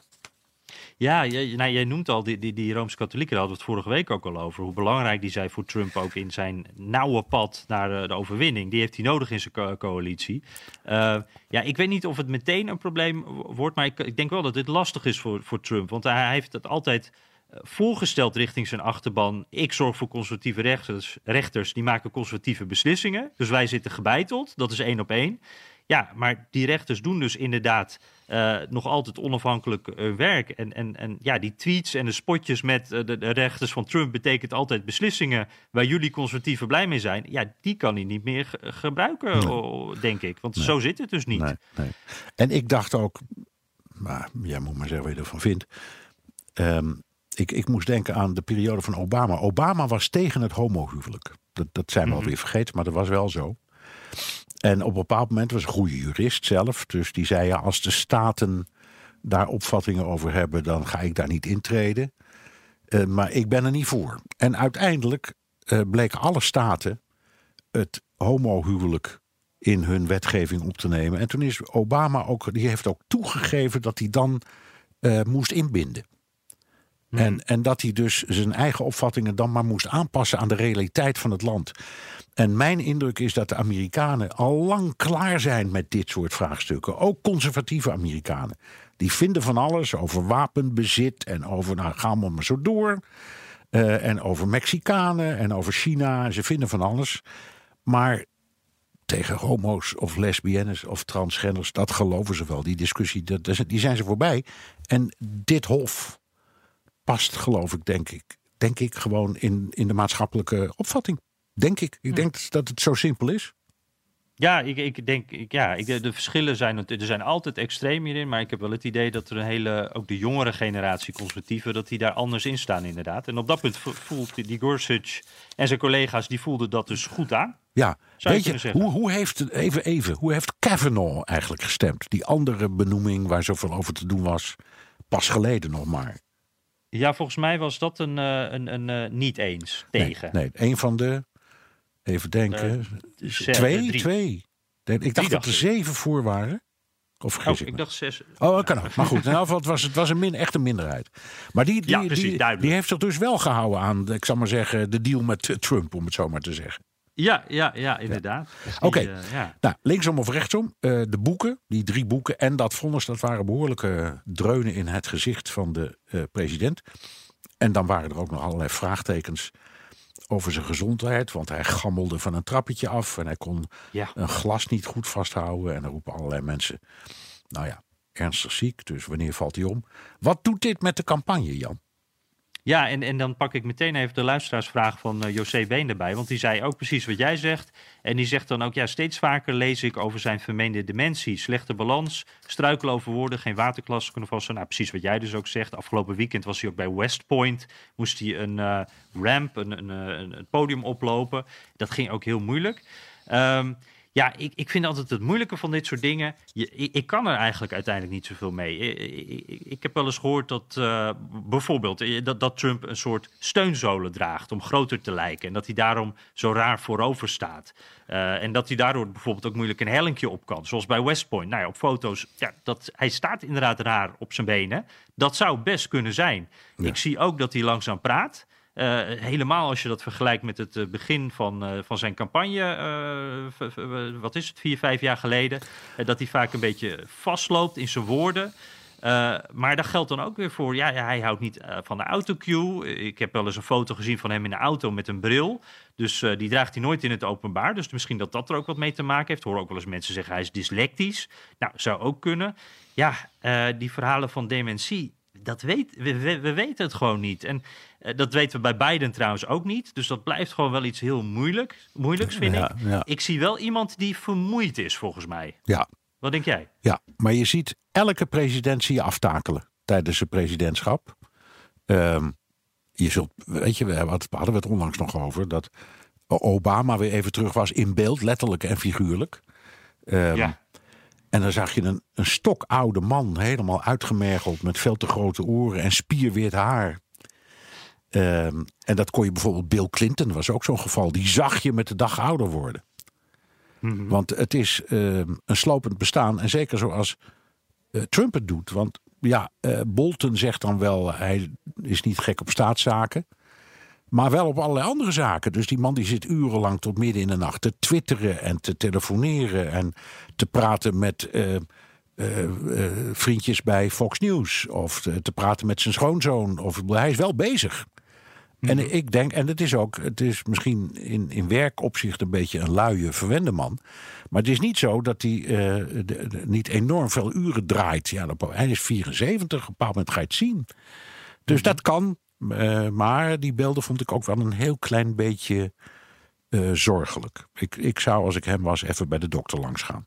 Ja, jij, nou, jij noemt al die, die, die Rooms-Katholieken, daar hadden we het vorige week ook al over. Hoe belangrijk die zijn voor Trump ook in zijn nauwe pad naar de, overwinning. Die heeft hij nodig in zijn coalitie. Uh, ja, ik weet niet of het meteen een probleem wordt, maar ik, ik denk wel dat dit lastig is voor, voor Trump. Want hij heeft het altijd eh, voorgesteld richting zijn achterban. Ik zorg voor conservatieve rechters, rechters, die maken conservatieve beslissingen. Dus wij zitten gebeiteld, dat is één op één. Ja, maar die rechters doen dus inderdaad uh, nog altijd onafhankelijk uh, werk. En, en, en ja, die tweets en de spotjes met uh, de, de, rechters van Trump betekent altijd beslissingen waar jullie conservatieven blij mee zijn. Ja, die kan hij niet meer gebruiken, nee. denk ik. Want nee. zo zit het dus niet. Nee, nee. En ik dacht ook, maar jij moet maar zeggen wat je ervan vindt. Um, ik, ik moest denken aan de periode van Obama. Obama was tegen het homohuwelijk. Dat, dat zijn we mm -hmm. alweer vergeten, maar dat was wel zo. En op een bepaald moment was een goede jurist zelf. Dus die zei: ja, als de staten daar opvattingen over hebben, dan ga ik daar niet intreden. Uh, maar ik ben er niet voor. En uiteindelijk uh, bleken alle staten het homohuwelijk in hun wetgeving op te nemen. En toen is Obama ook, die heeft ook toegegeven dat hij dan uh, moest inbinden. Hmm. En, en dat hij dus zijn eigen opvattingen dan maar moest aanpassen aan de realiteit van het land. En mijn indruk is dat de Amerikanen al lang klaar zijn met dit soort vraagstukken. Ook conservatieve Amerikanen. Die vinden van alles over wapenbezit en over, nou gaan we maar zo door. Uh, en over Mexicanen en over China. Ze vinden van alles. Maar tegen homo's of lesbiennes of transgenders, dat geloven ze wel. Die discussie, die zijn ze voorbij. En dit hof past, geloof ik, denk ik, denk ik gewoon in, in de maatschappelijke opvatting. Denk ik. Ik denk dat het zo simpel is. Ja, ik, ik denk, ik, ja, ik, de verschillen zijn, er zijn altijd extreem hierin, maar ik heb wel het idee dat er een hele, ook de jongere generatie conservatieven, dat die daar anders in staan inderdaad. En op dat punt voelt die Gorsuch en zijn collega's, die voelden dat dus goed aan. Ja, weet je, hoe, hoe heeft, even, even, hoe heeft Kavanaugh eigenlijk gestemd? Die andere benoeming waar zoveel over te doen was, pas geleden nog maar. Ja, volgens mij was dat een, een, een, een niet eens tegen. Nee, nee, een van de Even denken. Uh, twee? Twee. Ik dacht dat er zeven voor waren. Of oh, ik, dacht zes. Oh, dat kan ook. Maar goed, in ieder geval, het was, het was een min, echt een minderheid. Maar die, die, ja, precies, die, die, heeft zich dus wel gehouden aan, ik zal maar zeggen, de deal met Trump, om het zo maar te zeggen. Ja, ja, ja inderdaad. Ja. Dus Oké, okay. uh, ja. nou, linksom of rechtsom. Uh, de boeken, die drie boeken en dat vonnis, dat waren behoorlijke dreunen in het gezicht van de uh, president. En dan waren er ook nog allerlei vraagtekens over zijn gezondheid. Want hij gammelde van een trappetje af en hij kon ja. een glas niet goed vasthouden. En dan roepen allerlei mensen: Nou ja, ernstig ziek, dus wanneer valt hij om? Wat doet dit met de campagne, Jan? Ja, en, en dan pak ik meteen even de luisteraarsvraag van uh, José Been erbij. Want die zei ook precies wat jij zegt. En die zegt dan ook, ja, steeds vaker lees ik over zijn vermeende dementie. Slechte balans, struikelen over woorden, geen waterklasse kunnen vasten. Nou, precies wat jij dus ook zegt. Afgelopen weekend was hij ook bij West Point. Moest hij een uh, ramp, een, een, een, een, podium oplopen. Dat ging ook heel moeilijk. Um, ja, ik, ik vind altijd het moeilijke van dit soort dingen. Je, ik, ik, kan er eigenlijk uiteindelijk niet zoveel mee. Ik, ik heb wel eens gehoord dat uh, bijvoorbeeld eh, dat, dat Trump een soort steunzolen draagt om groter te lijken. En dat hij daarom zo raar voorover staat. Uh, en dat hij daardoor bijvoorbeeld ook moeilijk een hellinkje op kan. Zoals bij West Point. Nou ja, op foto's, ja, dat, hij staat inderdaad raar op zijn benen. Dat zou best kunnen zijn. Ja. Ik zie ook dat hij langzaam praat. Uh, helemaal als je dat vergelijkt met het uh, begin van, uh, van zijn campagne, wat is het, vier, vijf jaar geleden, dat hij vaak een beetje vastloopt in zijn woorden. maar dat geldt dan ook weer voor, ja, hij houdt niet van de autocue. Ik heb wel eens een foto gezien van hem in de auto met een bril. Dus die draagt hij nooit in het openbaar. Dus misschien dat dat er ook wat mee te maken heeft. Hoor ook wel eens mensen zeggen hij is dyslectisch. Nou, zou ook kunnen. Ja, die verhalen van dementie, dat weet, we, we, we, weten het gewoon niet. En uh, dat weten we bij Biden trouwens ook niet. Dus dat blijft gewoon wel iets heel moeilijk, moeilijks, vind ja, ik. Ja. Ik zie wel iemand die vermoeid is, volgens mij. Ja. Wat denk jij? Ja, maar je ziet elke president zie je aftakelen tijdens zijn presidentschap. Um, je zult, weet je, we hadden we het onlangs nog over dat Obama weer even terug was in beeld, letterlijk en figuurlijk. Um, ja. En dan zag je een, een stokoude man, helemaal uitgemergeld met veel te grote oren en spierwit haar. Um, en dat kon je bijvoorbeeld Bill Clinton, was ook zo'n geval. Die zag je met de dag ouder worden. Mm -hmm. Want het is um, een slopend bestaan. En zeker zoals uh, Trump het doet. Want ja, uh, Bolton zegt dan wel, hij is niet gek op staatszaken. Maar wel op allerlei andere zaken. Dus die man die zit urenlang tot midden in de nacht te twitteren en te telefoneren en te praten met uh, uh, uh, vriendjes bij Fox News. Of te, te, praten met zijn schoonzoon. Of, hij is wel bezig. Mm. En ik denk, en het is ook, het is misschien in, in werkopzicht een beetje een luie, verwende man. Maar het is niet zo dat hij de, de, niet enorm veel uren draait. Ja, hij is 74, op een bepaald moment ga je het zien. Dus mm. dat kan. Uh, maar die beelden vond ik ook wel een heel klein beetje uh, zorgelijk. Ik, ik zou, als ik hem was, even bij de dokter langs gaan.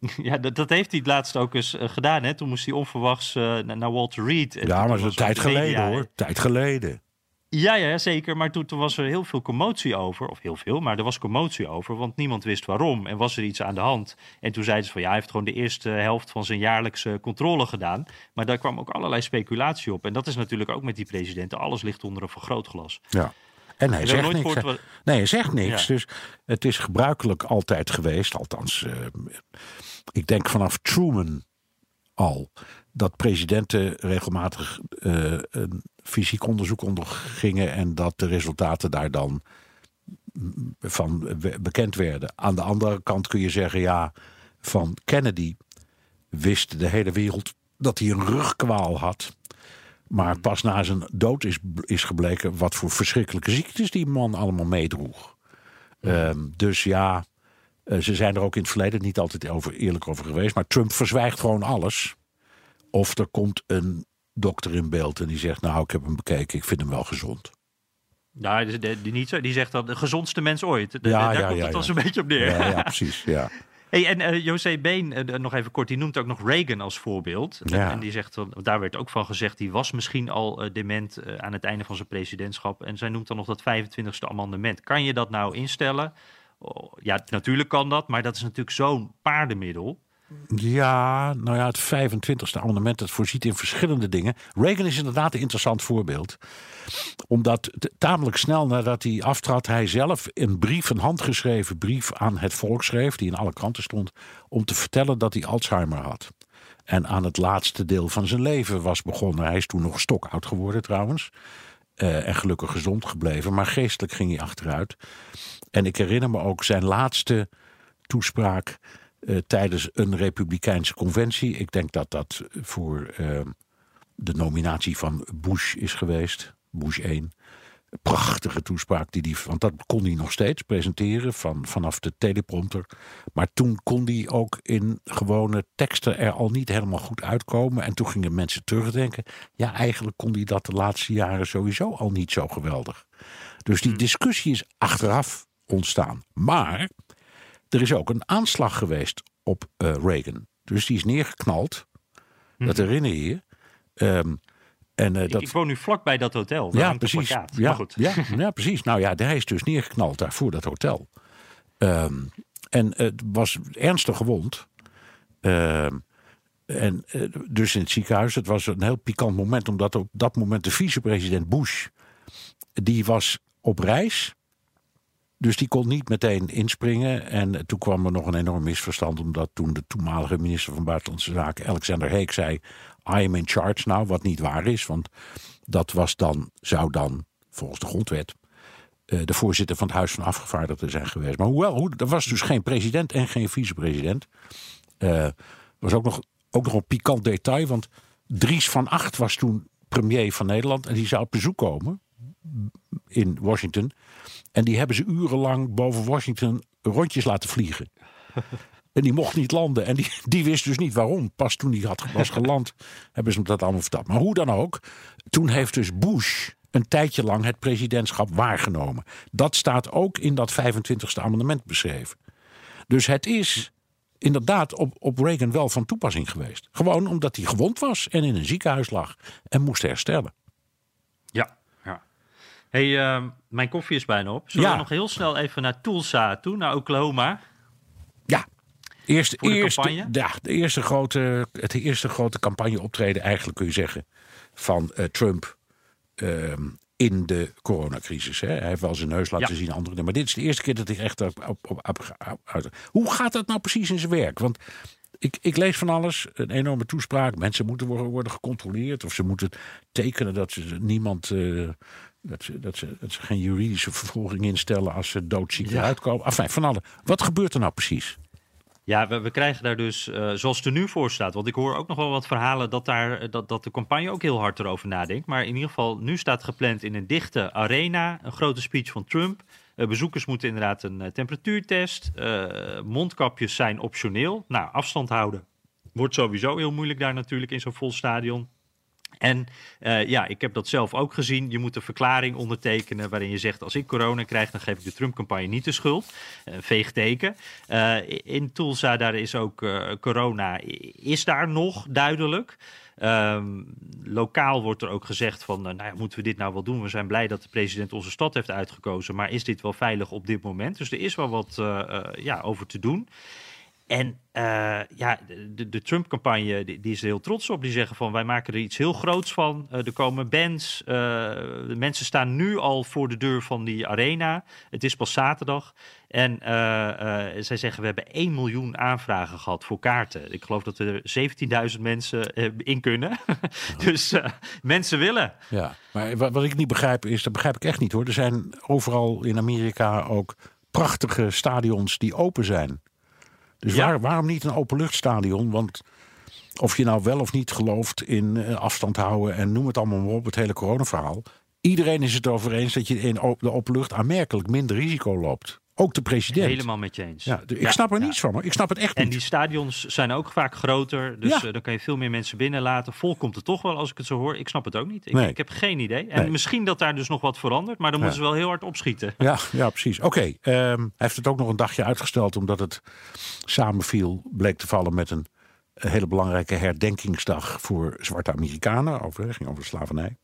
Ja, dat, dat heeft hij het laatst ook eens uh, gedaan. Hè? Toen moest hij onverwachts naar Walter Reed. En ja, maar dat is een tijd geleden hoor. Tijd geleden. Ja, ja, zeker. Maar toen, toen, was er heel veel commotie over. Of heel veel, maar er was commotie over. Want niemand wist waarom. En was er iets aan de hand. En toen zeiden ze van ja, hij heeft gewoon de eerste helft van zijn jaarlijkse controle gedaan. Maar daar kwam ook allerlei speculatie op. En dat is natuurlijk ook met die presidenten. Alles ligt onder een vergrootglas. Ja. En hij zegt niks. Nee, hij zegt niks. Ja. Dus het is gebruikelijk altijd geweest. Althans, uh, ik denk vanaf Truman al. Dat presidenten regelmatig uh, een fysiek onderzoek ondergingen en dat de resultaten daar dan van bekend werden. Aan de andere kant kun je zeggen, ja, van Kennedy wist de hele wereld dat hij een rugkwaal had. Maar pas na zijn dood is, is gebleken wat voor verschrikkelijke ziektes die man allemaal meedroeg. Ja. Um, dus ja, ze zijn er ook in het verleden niet altijd over, eerlijk over geweest. Maar Trump verzwijgt gewoon alles. Of er komt een dokter in beeld en die zegt: Nou, ik heb hem bekeken, ik vind hem wel gezond. Ja, die, die, niet zo, die zegt dan de gezondste mens ooit. De, ja, daar ja, komt ja, het ja. een beetje op neer. Ja, ja precies. Ja. Hey, en uh, José Been, uh, nog even kort, die noemt ook nog Reagan als voorbeeld. Ja. En die zegt, daar werd ook van gezegd, die was misschien al dement aan het einde van zijn presidentschap. En zij noemt dan nog dat 25ste amendement. Kan je dat nou instellen? Oh, ja, natuurlijk kan dat, maar dat is natuurlijk zo'n paardenmiddel. Ja, nou ja, het 25e amendement dat voorziet in verschillende dingen. Reagan is inderdaad een interessant voorbeeld. Omdat tamelijk snel nadat hij aftrad, hij zelf een brief, een handgeschreven brief aan het volk schreef, die in alle kranten stond, om te vertellen dat hij Alzheimer had. En aan het laatste deel van zijn leven was begonnen. Hij is toen nog stokoud geworden trouwens. Uh, en gelukkig gezond gebleven, maar geestelijk ging hij achteruit. En ik herinner me ook zijn laatste toespraak uh, tijdens een republikeinse conventie. Ik denk dat dat voor uh, de nominatie van Bush is geweest, Bush 1. Prachtige toespraak, die die, want dat kon hij nog steeds presenteren van, vanaf de teleprompter. Maar toen kon hij ook in gewone teksten er al niet helemaal goed uitkomen. En toen gingen mensen terugdenken. Ja, eigenlijk kon hij dat de laatste jaren sowieso al niet zo geweldig. Dus die discussie is achteraf ontstaan. Maar er is ook een aanslag geweest op uh, Reagan. Dus die is neergeknald. Dat herinner je je. Um, en, uh, dat... ik, ik, woon nu vlakbij dat hotel. Ja, precies. Ja, goed. Ja, ja, precies. Nou ja, hij is dus neergeknald daar voor dat hotel. Um, en het was ernstig gewond. Um, en uh, dus in het ziekenhuis. Het was een heel pikant moment, omdat op dat moment de vicepresident Bush. die was op reis. Dus die kon niet meteen inspringen. En toen kwam er nog een enorm misverstand. Omdat toen de toenmalige minister van Buitenlandse Zaken, Alexander Heek, zei: I am in charge nou. Wat niet waar is. Want dat was dan, zou dan, volgens de grondwet. Uh, de voorzitter van het Huis van Afgevaardigden zijn geweest. Maar hoewel, hoe, er was dus geen president en geen vicepresident. Uh, was ook nog, ook nog een pikant detail. Want Dries van Acht was toen premier van Nederland. En die zou op bezoek komen in Washington. En die hebben ze urenlang boven Washington rondjes laten vliegen. En die mocht niet landen. En die, die wist dus niet waarom. Pas toen hij had, was geland, hebben ze hem dat allemaal verteld. Maar hoe dan ook, toen heeft dus Bush een tijdje lang het presidentschap waargenomen. Dat staat ook in dat 25e amendement beschreven. Dus het is inderdaad op, op Reagan wel van toepassing geweest. Gewoon omdat hij gewond was en in een ziekenhuis lag en moest herstellen. Hey, uh, mijn koffie is bijna op. Zullen Ja. we nog heel snel even naar Tulsa toe, naar Oklahoma? Ja, eerste, Voor de eerste, campagne? ja, de eerste grote, het eerste grote campagne optreden, eigenlijk kun je zeggen, van eh, Trump ehm, in de coronacrisis. Hè. Hij heeft wel zijn neus laten Ja. zien, andere dingen. Maar dit is de eerste keer dat hij echt op, op, op, op- uit. Hoe gaat dat nou precies in zijn werk? Want ik, ik lees van alles, een enorme toespraak. Mensen moeten worden, worden gecontroleerd. Of ze moeten tekenen dat ze niemand. eh, dat, ze, dat, ze, dat ze geen juridische vervolging instellen als ze doodziek Ja. eruit komen. Enfin, van alle. Wat gebeurt er nou precies? Ja, we, we krijgen daar dus, eh, zoals het er nu voor staat. Want ik hoor ook nog wel wat verhalen dat, daar, dat, dat de campagne ook heel hard erover nadenkt. Maar in ieder geval, nu staat gepland in een dichte arena. Een grote speech van Trump. Eh, bezoekers moeten inderdaad een eh, temperatuurtest. Eh, mondkapjes zijn optioneel. Nou, afstand houden wordt sowieso heel moeilijk daar natuurlijk in zo'n vol stadion. En eh, ja, ik heb dat zelf ook gezien. Je moet een verklaring ondertekenen waarin je zegt: als ik corona krijg, dan geef ik de Trump-campagne niet de schuld. Een veegteken. Eh, in Tulsa, daar is ook corona, is daar nog duidelijk. Ehm, lokaal wordt er ook gezegd van, nou ja, moeten we dit nou wel doen? We zijn blij dat de president onze stad heeft uitgekozen, maar is dit wel veilig op dit moment? Dus er is wel wat ja, over te doen. En eh, ja, de, de Trump-campagne die, die is er heel trots op. Die zeggen van wij maken er iets heel groots van. Eh, er komen bands. eh, de mensen staan nu al voor de deur van die arena. Het is pas zaterdag. En zij zeggen we hebben 1 miljoen aanvragen gehad voor kaarten. Ik geloof dat er 17.000 mensen in kunnen. dus mensen willen. Ja, maar wat, wat ik niet begrijp is, dat begrijp ik echt niet hoor. Er zijn overal in Amerika ook prachtige stadions die open zijn. Dus Ja. waar, waarom niet een openluchtstadion? Want of je nou wel of niet gelooft in eh, afstand houden en noem het allemaal maar op, het hele coronaverhaal. Iedereen is het erover eens dat je in de openlucht aanmerkelijk minder risico loopt. Ook de president. Helemaal met je eens. Ja, ik Ja, snap er ja. niets van hoor. Ik snap het echt En niet. die stadions zijn ook vaak groter. Dus Ja. eh, dan kan je veel meer mensen binnenlaten. Vol komt het toch wel als ik het zo hoor. Ik snap het ook niet. Ik, Nee. ik heb geen idee. En Nee. misschien dat daar dus nog wat verandert. Maar dan moeten ze wel heel hard opschieten. Ja, ja precies. Oké, ehm, hij heeft het ook nog een dagje uitgesteld omdat het samenviel, bleek te vallen met een hele belangrijke herdenkingsdag voor zwarte Amerikanen. Over, ging over de slavernij.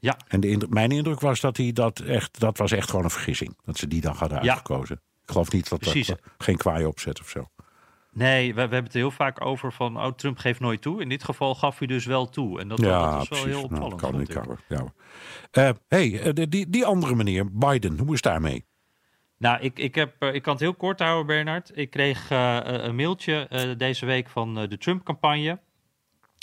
Ja. En de indruk- mijn indruk was dat hij dat echt, dat was echt gewoon een vergissing. Dat ze die dag hadden Ja. uitgekozen. Ik geloof niet dat Precies. dat geen kwaai opzet of zo. Nee, we, we hebben het heel vaak over van... oh, Trump geeft nooit toe. In dit geval gaf hij dus wel toe. En dat, dat is wel heel Nou, opvallend. kan vond niet. Kan, hoor. ja. Eh, hey, eh, die, die andere meneer, Biden, hoe is daarmee? Nou, ik, ik, heb, eh, ik kan het heel kort houden, Bernard. Ik kreeg een mailtje deze week van de Trump-campagne...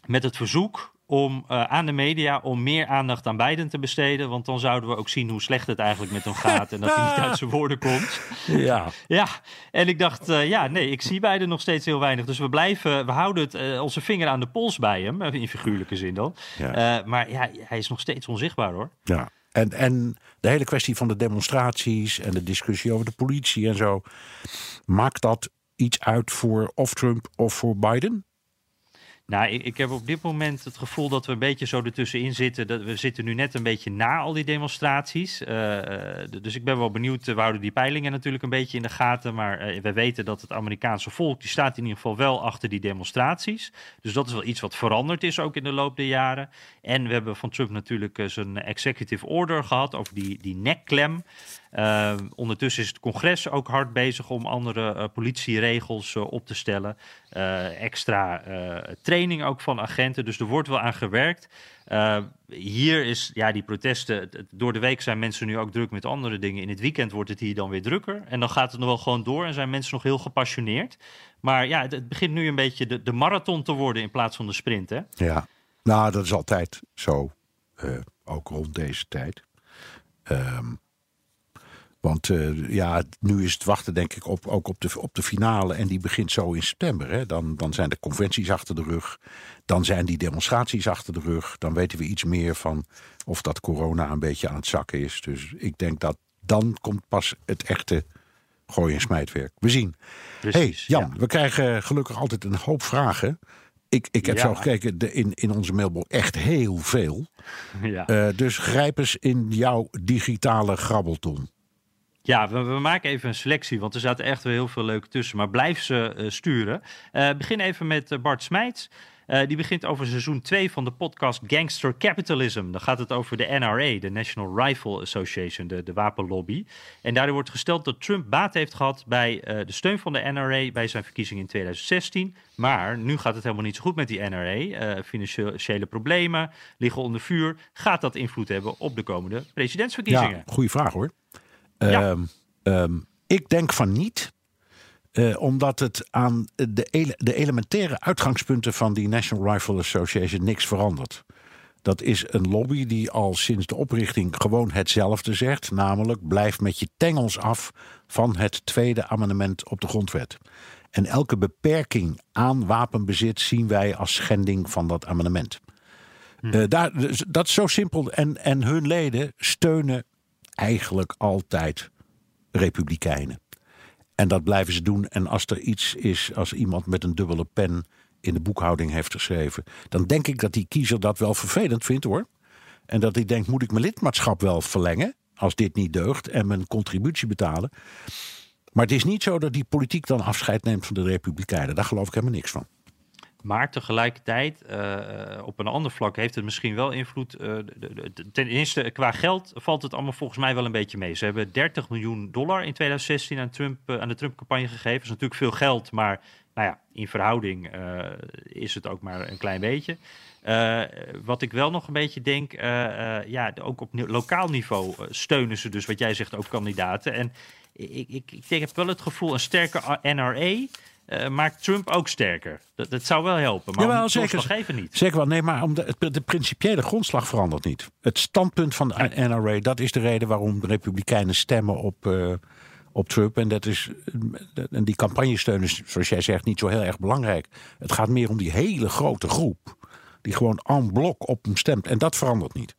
met het verzoek om, eh, aan de media om meer aandacht aan Biden te besteden. Want dan zouden we ook zien hoe slecht het eigenlijk met hem gaat... en dat hij niet uit zijn woorden komt. Ja, Ja, en ik dacht, eh, ja, nee, ik zie Biden nog steeds heel weinig. Dus we blijven, we houden het, eh, onze vinger aan de pols bij hem, in figuurlijke zin dan. Ja. Maar ja, hij is nog steeds onzichtbaar hoor. ja. En, en de hele kwestie van de demonstraties en de discussie over de politie en zo. Maakt dat iets uit voor of Trump of voor Biden? Nou, ik, ik, heb op dit moment het gevoel dat we een beetje zo ertussenin zitten. Dat we zitten nu net een beetje na al die demonstraties. Uh, dus ik ben wel benieuwd. We houden die peilingen natuurlijk een beetje in de gaten. Maar we weten dat het Amerikaanse volk, die staat in ieder geval wel achter die demonstraties. Dus dat is wel iets wat veranderd is ook in de loop der jaren. En we hebben van Trump natuurlijk zijn executive order gehad over die, die nekklem. Uh, ondertussen is het congres ook hard bezig om andere uh, politieregels uh, op te stellen. extra training ook van agenten. Dus er wordt wel aan gewerkt. hier is ja, die protesten. Door de week zijn mensen nu ook druk met andere dingen. In het weekend wordt het hier dan weer drukker. En dan gaat het nog wel gewoon door en zijn mensen nog heel gepassioneerd. Maar ja, het, het begint nu een beetje de, de, marathon te worden in plaats van de sprint. Hè? Ja, nou, dat is altijd zo. ook rond deze tijd. Um, want uh, ja, nu is het wachten denk ik op, ook op de, op de finale. En die begint zo in september. Hè. Dan, dan zijn de conventies achter de rug. Dan zijn die demonstraties achter de rug. Dan weten we iets meer van of dat corona een beetje aan het zakken is. Dus ik denk dat dan komt pas het echte gooi- en smijtwerk. We zien. Precies, hey Jan, ja. we krijgen gelukkig altijd een hoop vragen. Ik, ik heb ja. zo gekeken de, in, in onze mailbox echt heel veel. Ja. Uh, dus grijp eens in jouw digitale grabbelton. Ja, we, maken even een selectie, want er zaten echt wel heel veel leuke tussen. Maar blijf ze uh, sturen. Uh, begin even met uh, Bart Smijts. die begint over seizoen 2 van de podcast Gangster Capitalism. Dan gaat het over de NRA, de National Rifle Association, de, de wapenlobby. En daardoor wordt gesteld dat Trump baat heeft gehad bij de steun van de NRA bij zijn verkiezing in 2016. Maar nu gaat het helemaal niet zo goed met die NRA. financiële problemen liggen onder vuur. Gaat dat invloed hebben op de komende presidentsverkiezingen? Ja, goede vraag hoor. Ja. Um, um, ik denk van niet. Uh, omdat het aan de, ele de, elementaire uitgangspunten van die National Rifle Association niks verandert. Dat is een lobby die al sinds de oprichting gewoon hetzelfde zegt. Namelijk, blijf met je tengels af van het tweede amendement op de grondwet. En elke beperking aan wapenbezit zien wij als schending van dat amendement. Hm. Uh, daar, dat is zo simpel. En, en hun leden steunen eigenlijk altijd republikeinen. En dat blijven ze doen. En als er iets is, als iemand met een dubbele pen in de boekhouding heeft geschreven, dan denk ik dat die kiezer dat wel vervelend vindt hoor. En dat hij denkt: moet ik mijn lidmaatschap wel verlengen als dit niet deugt en mijn contributie betalen? Maar het is niet zo dat die politiek dan afscheid neemt van de Republikeinen. Daar geloof ik helemaal niks van. Maar tegelijkertijd, uh, op een ander vlak heeft het misschien wel invloed. Uh, ten eerste, qua geld valt het allemaal volgens mij wel een beetje mee. Ze hebben 30 miljoen dollar in 2016 aan, Trump, aan de Trump-campagne gegeven. Dat is natuurlijk veel geld, maar nou ja, in verhouding is het ook maar een klein beetje. wat ik wel nog een beetje denk, ja, ook op lokaal niveau steunen ze dus, wat jij zegt, ook kandidaten. En ik, ik, ik heb wel het gevoel, een sterke NRA uh, maakt Trump ook sterker. Dat, dat zou wel helpen, maar Jawel, zeker, niet. Zeker wel, nee, maar om de, de, principiële grondslag verandert niet. Het standpunt van de NRA, dat is de reden waarom de Republikeinen stemmen op, uh, op Trump. En, dat is, en die campagnesteun is, zoals jij zegt, niet zo heel erg belangrijk. Het gaat meer om die hele grote groep die gewoon en blok op hem stemt. En dat verandert niet.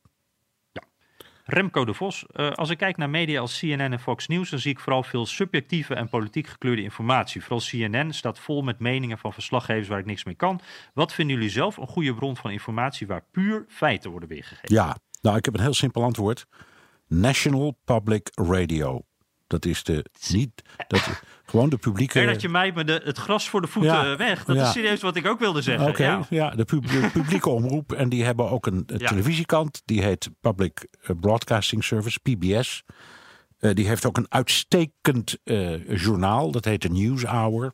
Remco de Vos. Uh, als ik kijk naar media als CNN en Fox News, dan zie ik vooral veel subjectieve en politiek gekleurde informatie. Vooral CNN staat vol met meningen van verslaggevers waar ik niks mee kan. Wat vinden jullie zelf een goede bron van informatie waar puur feiten worden weergegeven? Ja, nou, ik heb een heel simpel antwoord. National Public Radio. Dat is de niet. Dat, gewoon de publieke. dat je mij met de, het gras voor de voeten weg. Dat is serieus wat ik ook wilde zeggen. Oké, ja. ja. de, publieke omroep. En die hebben ook een, televisiekant. Die heet Public eh, Broadcasting Service, PBS. Uh, die heeft ook een uitstekend uh, journaal. Dat heet de News Hour.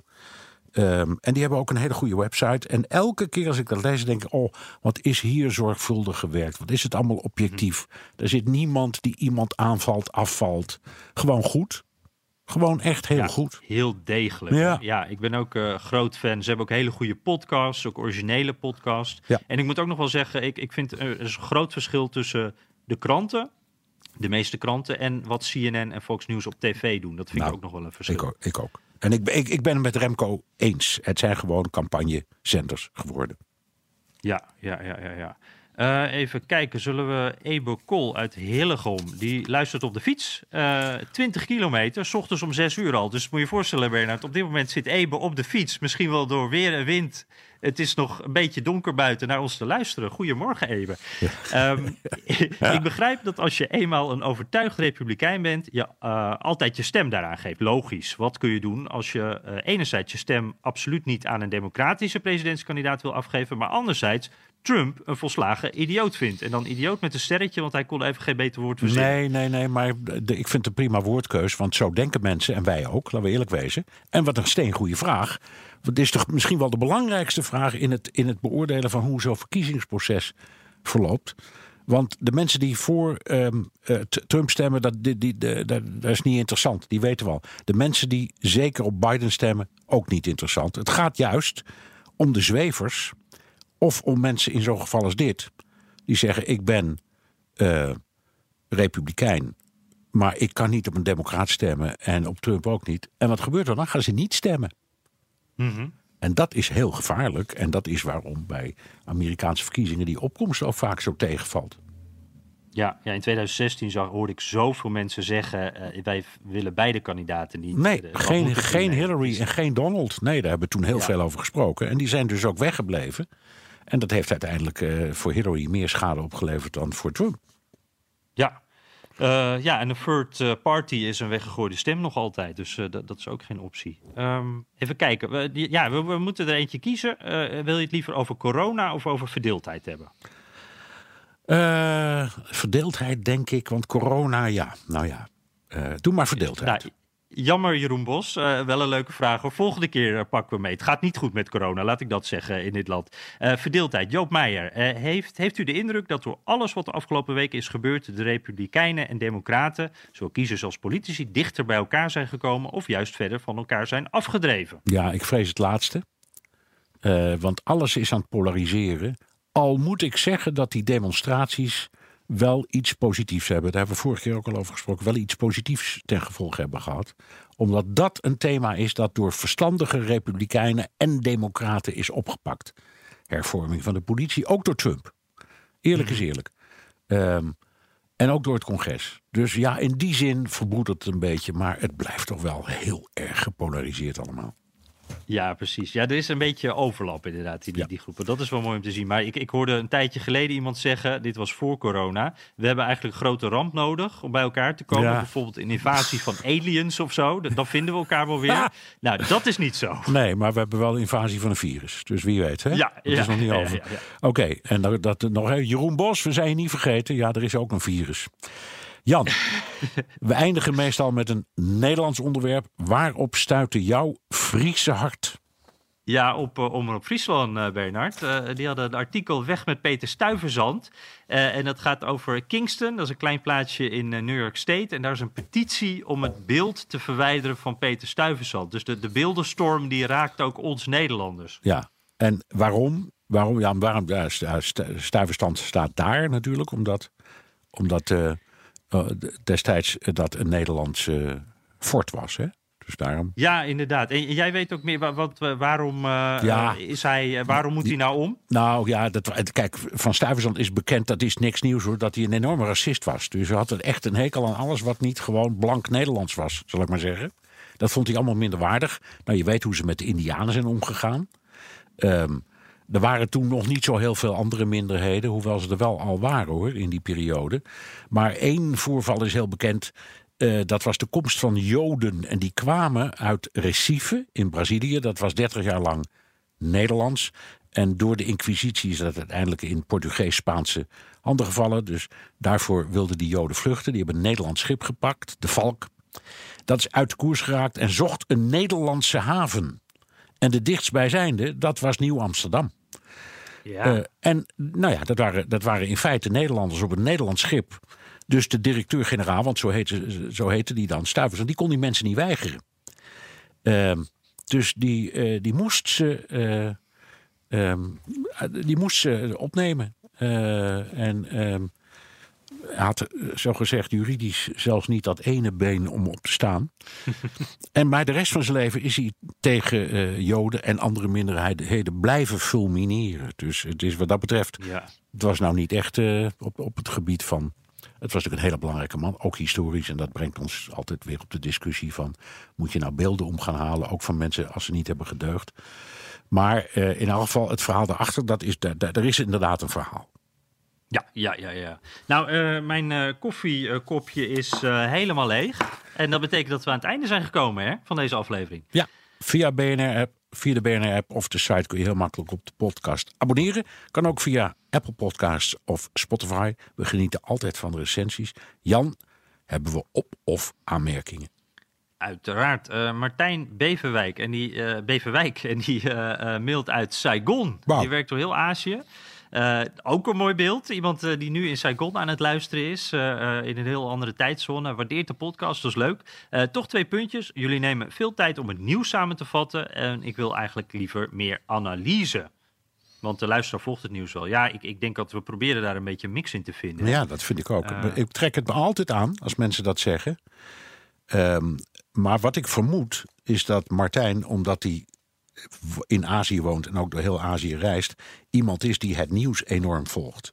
Um, en die hebben ook een hele goede website. En elke keer als ik dat lees, denk ik: oh, wat is hier zorgvuldig gewerkt? Wat is het allemaal objectief? Mm. Er zit niemand die iemand aanvalt, afvalt. Gewoon goed. Gewoon echt heel goed. Heel degelijk. Ja. ja, ik ben ook uh, groot fan. Ze hebben ook hele goede podcasts, ook originele podcasts. Ja. En ik moet ook nog wel zeggen, ik, ik vind er is een groot verschil tussen de kranten, de meeste kranten, en wat CNN en Fox News op tv doen. Dat vind nou, ik ook nog wel een verschil. Ik ook. Ik ook. En ik, ik, ik ben het met Remco eens. Het zijn gewoon campagnezenders geworden. Ja, ja, ja, ja. ja. Uh, even kijken, zullen we Ebe Kol uit Hillegom, die luistert op de fiets. Uh, 20 kilometer, s ochtends om 6 uur al. Dus moet je je voorstellen, Bernard, op dit moment zit Ebe op de fiets. Misschien wel door weer en wind. Het is nog een beetje donker buiten naar ons te luisteren. Goedemorgen, Ebe. Ja. Um, ja. Ik begrijp dat als je eenmaal een overtuigd republikein bent, je uh, altijd je stem daaraan geeft. Logisch. Wat kun je doen als je enerzijds je stem absoluut niet aan een democratische presidentskandidaat wil afgeven, maar anderzijds Trump een volslagen idioot vindt. En dan idioot met een sterretje, want hij kon even geen beter woord verzinnen. Nee, nee, nee, maar ik vind het een prima woordkeus. Want zo denken mensen, en wij ook, laten we eerlijk wezen. En wat een steengoede vraag. Dit is toch misschien wel de belangrijkste vraag in het, in het beoordelen van hoe zo'n verkiezingsproces verloopt. Want de mensen die voor um, uh, Trump stemmen, dat, die, de, dat, dat is niet interessant. Die weten wel. De mensen die zeker op Biden stemmen, ook niet interessant. Het gaat juist om de zwevers of om mensen in zo'n geval als dit, die zeggen: Ik ben uh, republikein, maar ik kan niet op een democraat stemmen en op Trump ook niet. En wat gebeurt er dan? Gaan ze niet stemmen. Mm -hmm. En dat is heel gevaarlijk. En dat is waarom bij Amerikaanse verkiezingen die opkomst ook vaak zo tegenvalt. Ja, ja in 2016 zag, hoorde ik zoveel mensen zeggen: uh, wij willen beide kandidaten niet. Nee, de, geen, geen Hillary en geen Donald. Nee, daar hebben we toen heel ja. veel over gesproken. En die zijn dus ook weggebleven. En dat heeft uiteindelijk uh, voor Hillary meer schade opgeleverd dan voor Trump. Ja, uh, ja en een third party is een weggegooide stem nog altijd. Dus dat, dat is ook geen optie. Um, even kijken. We, die, ja, we, we, moeten er eentje kiezen. wil je het liever over corona of over verdeeldheid hebben? verdeeldheid, denk ik. Want corona, ja. Nou ja. doe maar verdeeldheid. Nou, Jammer, Jeroen Bos. Uh, wel een leuke vraag. Volgende keer uh, pakken we mee. Het gaat niet goed met corona, laat ik dat zeggen in dit land. Uh, verdeeldheid. Joop Meijer. heeft, heeft u de indruk dat door alles wat de afgelopen weken is gebeurd... de Republikeinen en Democraten, zowel kiezers als politici... dichter bij elkaar zijn gekomen of juist verder van elkaar zijn afgedreven? Ja, ik vrees het laatste. want alles is aan het polariseren. Al moet ik zeggen dat die demonstraties wel iets positiefs hebben. Daar hebben we vorige keer ook al over gesproken. Wel iets positiefs ten gevolge hebben gehad. Omdat dat een thema is dat door verstandige republikeinen en democraten is opgepakt. Hervorming van de politie, ook door Trump. Eerlijk is eerlijk. Um, en ook door het congres. Dus ja, in die zin verbroedert het een beetje. Maar het blijft toch wel heel erg gepolariseerd allemaal. Ja, precies. Ja, er is een beetje overlap inderdaad, die, ja. die groepen. Dat is wel mooi om te zien. Maar ik, ik hoorde een tijdje geleden iemand zeggen, dit was voor corona, we hebben eigenlijk een grote ramp nodig om bij elkaar te komen. Ja. Bijvoorbeeld een invasie van aliens of zo. Dan vinden we elkaar wel weer. Ja. Nou, dat is niet zo. Nee, maar we hebben wel een invasie van een virus. Dus wie weet, hè? Ja, dat is nog niet over. Oké, okay, en dat, dat nog Jeroen Bos, we zijn je niet vergeten. Ja, er is ook een virus. Jan, we eindigen meestal met een Nederlands onderwerp. Waarop stuitte jouw Friese hart? Ja, op uh, Omroep Friesland, uh, Bernard. Uh, die hadden een artikel Weg met Peter Stuyvesant. en dat gaat over Kingston. Dat is een klein plaatsje in New York State. En daar is een petitie om het beeld te verwijderen van Peter Stuyvesant. Dus de, de beeldenstorm die raakt ook ons Nederlanders. Ja, en waarom? Waarom? Ja, waarom ja, Stuyvesant staat daar natuurlijk, omdat... omdat destijds dat een Nederlandse fort was. Hè? Dus daarom... Ja, inderdaad. En jij weet ook meer wat, waarom, uh, ja, is hij, waarom moet hij nou om? Nou ja, dat, kijk, Van Stuyvesant is bekend, dat is niks nieuws hoor, dat hij een enorme racist was. Dus hij had echt een hekel aan alles wat niet gewoon blank Nederlands was, zal ik maar zeggen. Dat vond hij allemaal minder waardig. Nou, je weet hoe ze met de Indianen zijn omgegaan. Um, er waren toen nog niet zo heel veel andere minderheden, hoewel ze er wel al waren hoor, in die periode. Maar één voorval is heel bekend. Uh, dat was de komst van Joden. En die kwamen uit Recife in Brazilië. Dat was 30 jaar lang Nederlands. En door de Inquisitie is dat uiteindelijk in Portugees-Spaanse handen gevallen. Dus daarvoor wilden die Joden vluchten. Die hebben een Nederlands schip gepakt, de Valk. Dat is uit de koers geraakt en zocht een Nederlandse haven. En de dichtstbijzijnde, dat was Nieuw-Amsterdam. Ja. Uh, en nou ja, dat waren, dat waren in feite Nederlanders op een Nederlands schip. Dus de directeur-generaal, want zo heette, zo heette die dan, Stuivers, en die kon die mensen niet weigeren. Uh, dus die, uh, die moest ze, uh, die moest ze opnemen. en ehm, had eh, zogezegd juridisch zelfs niet dat ene been om op te staan. en maar de rest van zijn leven is hij tegen eh, Joden en andere minderheden blijven fulmineren. Dus het is wat dat betreft. Ja. Het was nou niet echt eh, op, op het gebied van. Het was natuurlijk een hele belangrijke man, ook historisch. En dat brengt ons altijd weer op de discussie van... moet je nou beelden om gaan halen, ook van mensen als ze niet hebben gedeugd. Maar in elk geval, het verhaal daarachter, dat is, daar, daar- er is inderdaad een verhaal. Ja, ja, ja, ja. Nou, eh, mijn eh, koffiekopje is eh, helemaal leeg. En dat betekent dat we aan het einde zijn gekomen hè, van deze aflevering. Ja, via BNR-app, via de BNR-app of de site kun je heel makkelijk op de podcast abonneren. Kan ook via Apple Podcasts of Spotify. We genieten altijd van de recensies. Jan, hebben we op- of aanmerkingen? Uiteraard. Martijn Beverwijk en die, Beverwijk, en die mailt uit Saigon. Die werkt door heel Azië. Eh, ook een mooi beeld. Iemand eh, die nu in Saigon aan het luisteren is. eh, in een heel andere tijdzone. Waardeert de podcast, dat is leuk. Toch twee puntjes. Jullie nemen veel tijd om het nieuws samen te vatten. En ik wil eigenlijk liever meer analyse. Want de luisteraar volgt het nieuws wel. Ja, ik, ik denk dat we proberen daar een beetje een mix in te vinden. Ja, dat vind ik ook. Ik trek het me altijd aan als mensen dat zeggen. Ehm, maar wat ik vermoed is dat Martijn, omdat hij in Azië woont en ook door heel Azië reist, iemand is die het nieuws enorm volgt.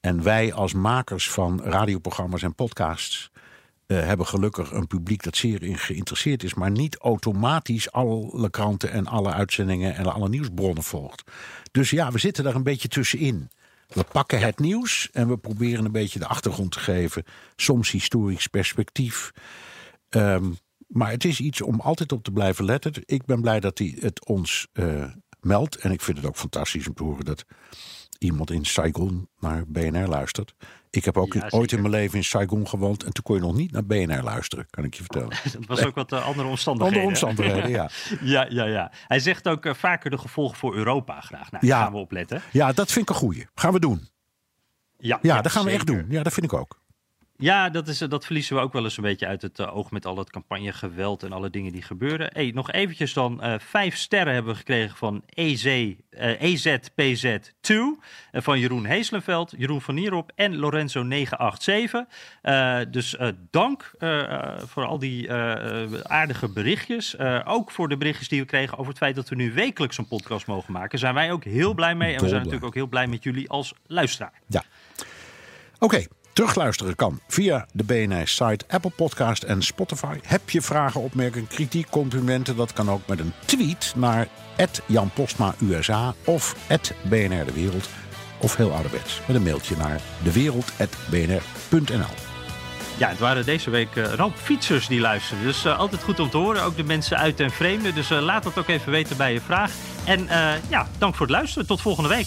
En wij als makers van radioprogramma's en podcasts eh, hebben gelukkig een publiek dat zeer in geïnteresseerd is, maar niet automatisch alle kranten en alle uitzendingen en alle nieuwsbronnen volgt. Dus ja, we zitten daar een beetje tussenin. We pakken het nieuws en we proberen een beetje de achtergrond te geven. Soms historisch perspectief. Ehm, maar het is iets om altijd op te blijven letten. Ik ben blij dat hij het ons eh, meldt. En ik vind het ook fantastisch om te horen dat iemand in Saigon naar BNR luistert. Ik heb ook Ja, ooit in mijn leven in Saigon gewoond. En toen kon je nog niet naar BNR luisteren, kan ik je vertellen. Dat was ook wat eh, andere omstandigheden. Onder omstandigheden, ja. Ja, ja, ja. Hij zegt ook eh, vaker de gevolgen voor Europa graag. Nou, Ja. gaan we opletten. Ja, dat vind ik een goeie. Gaan we doen. Ja, Ja, dat gaan we echt doen. Ja, dat vind ik ook. Ja, dat, is, dat verliezen we ook wel eens een beetje uit het eh, oog met al het campagnegeweld en alle dingen die gebeuren. Hey, nog eventjes dan, eh, vijf sterren hebben we gekregen van E EZ, eh, EZPZ2, eh, van Jeroen Heeslenveld, Jeroen van Nierop en Lorenzo 987. Eh, dus dank voor al die aardige berichtjes. Ook voor de berichtjes die we kregen over het feit dat we nu wekelijks een podcast mogen maken. Zijn wij ook heel blij mee en we zijn natuurlijk ook heel blij met jullie als luisteraar. Ja. Oké, terugluisteren kan via de BNR-site, Apple Podcast en Spotify. Heb je vragen, opmerkingen, kritiek, complimenten? Dat kan ook met een tweet naar Jan Postma USA of BNR De Wereld. Of heel ouderwets, met een mailtje naar dewereld.bnr.nl. Ja, het waren deze week eh, een hoop fietsers die luisterden. Dus eh, altijd goed om te horen. Ook de mensen uit en vreemde. Dus eh, laat dat ook even weten bij je vraag. En ja, dank voor het luisteren. Tot volgende week.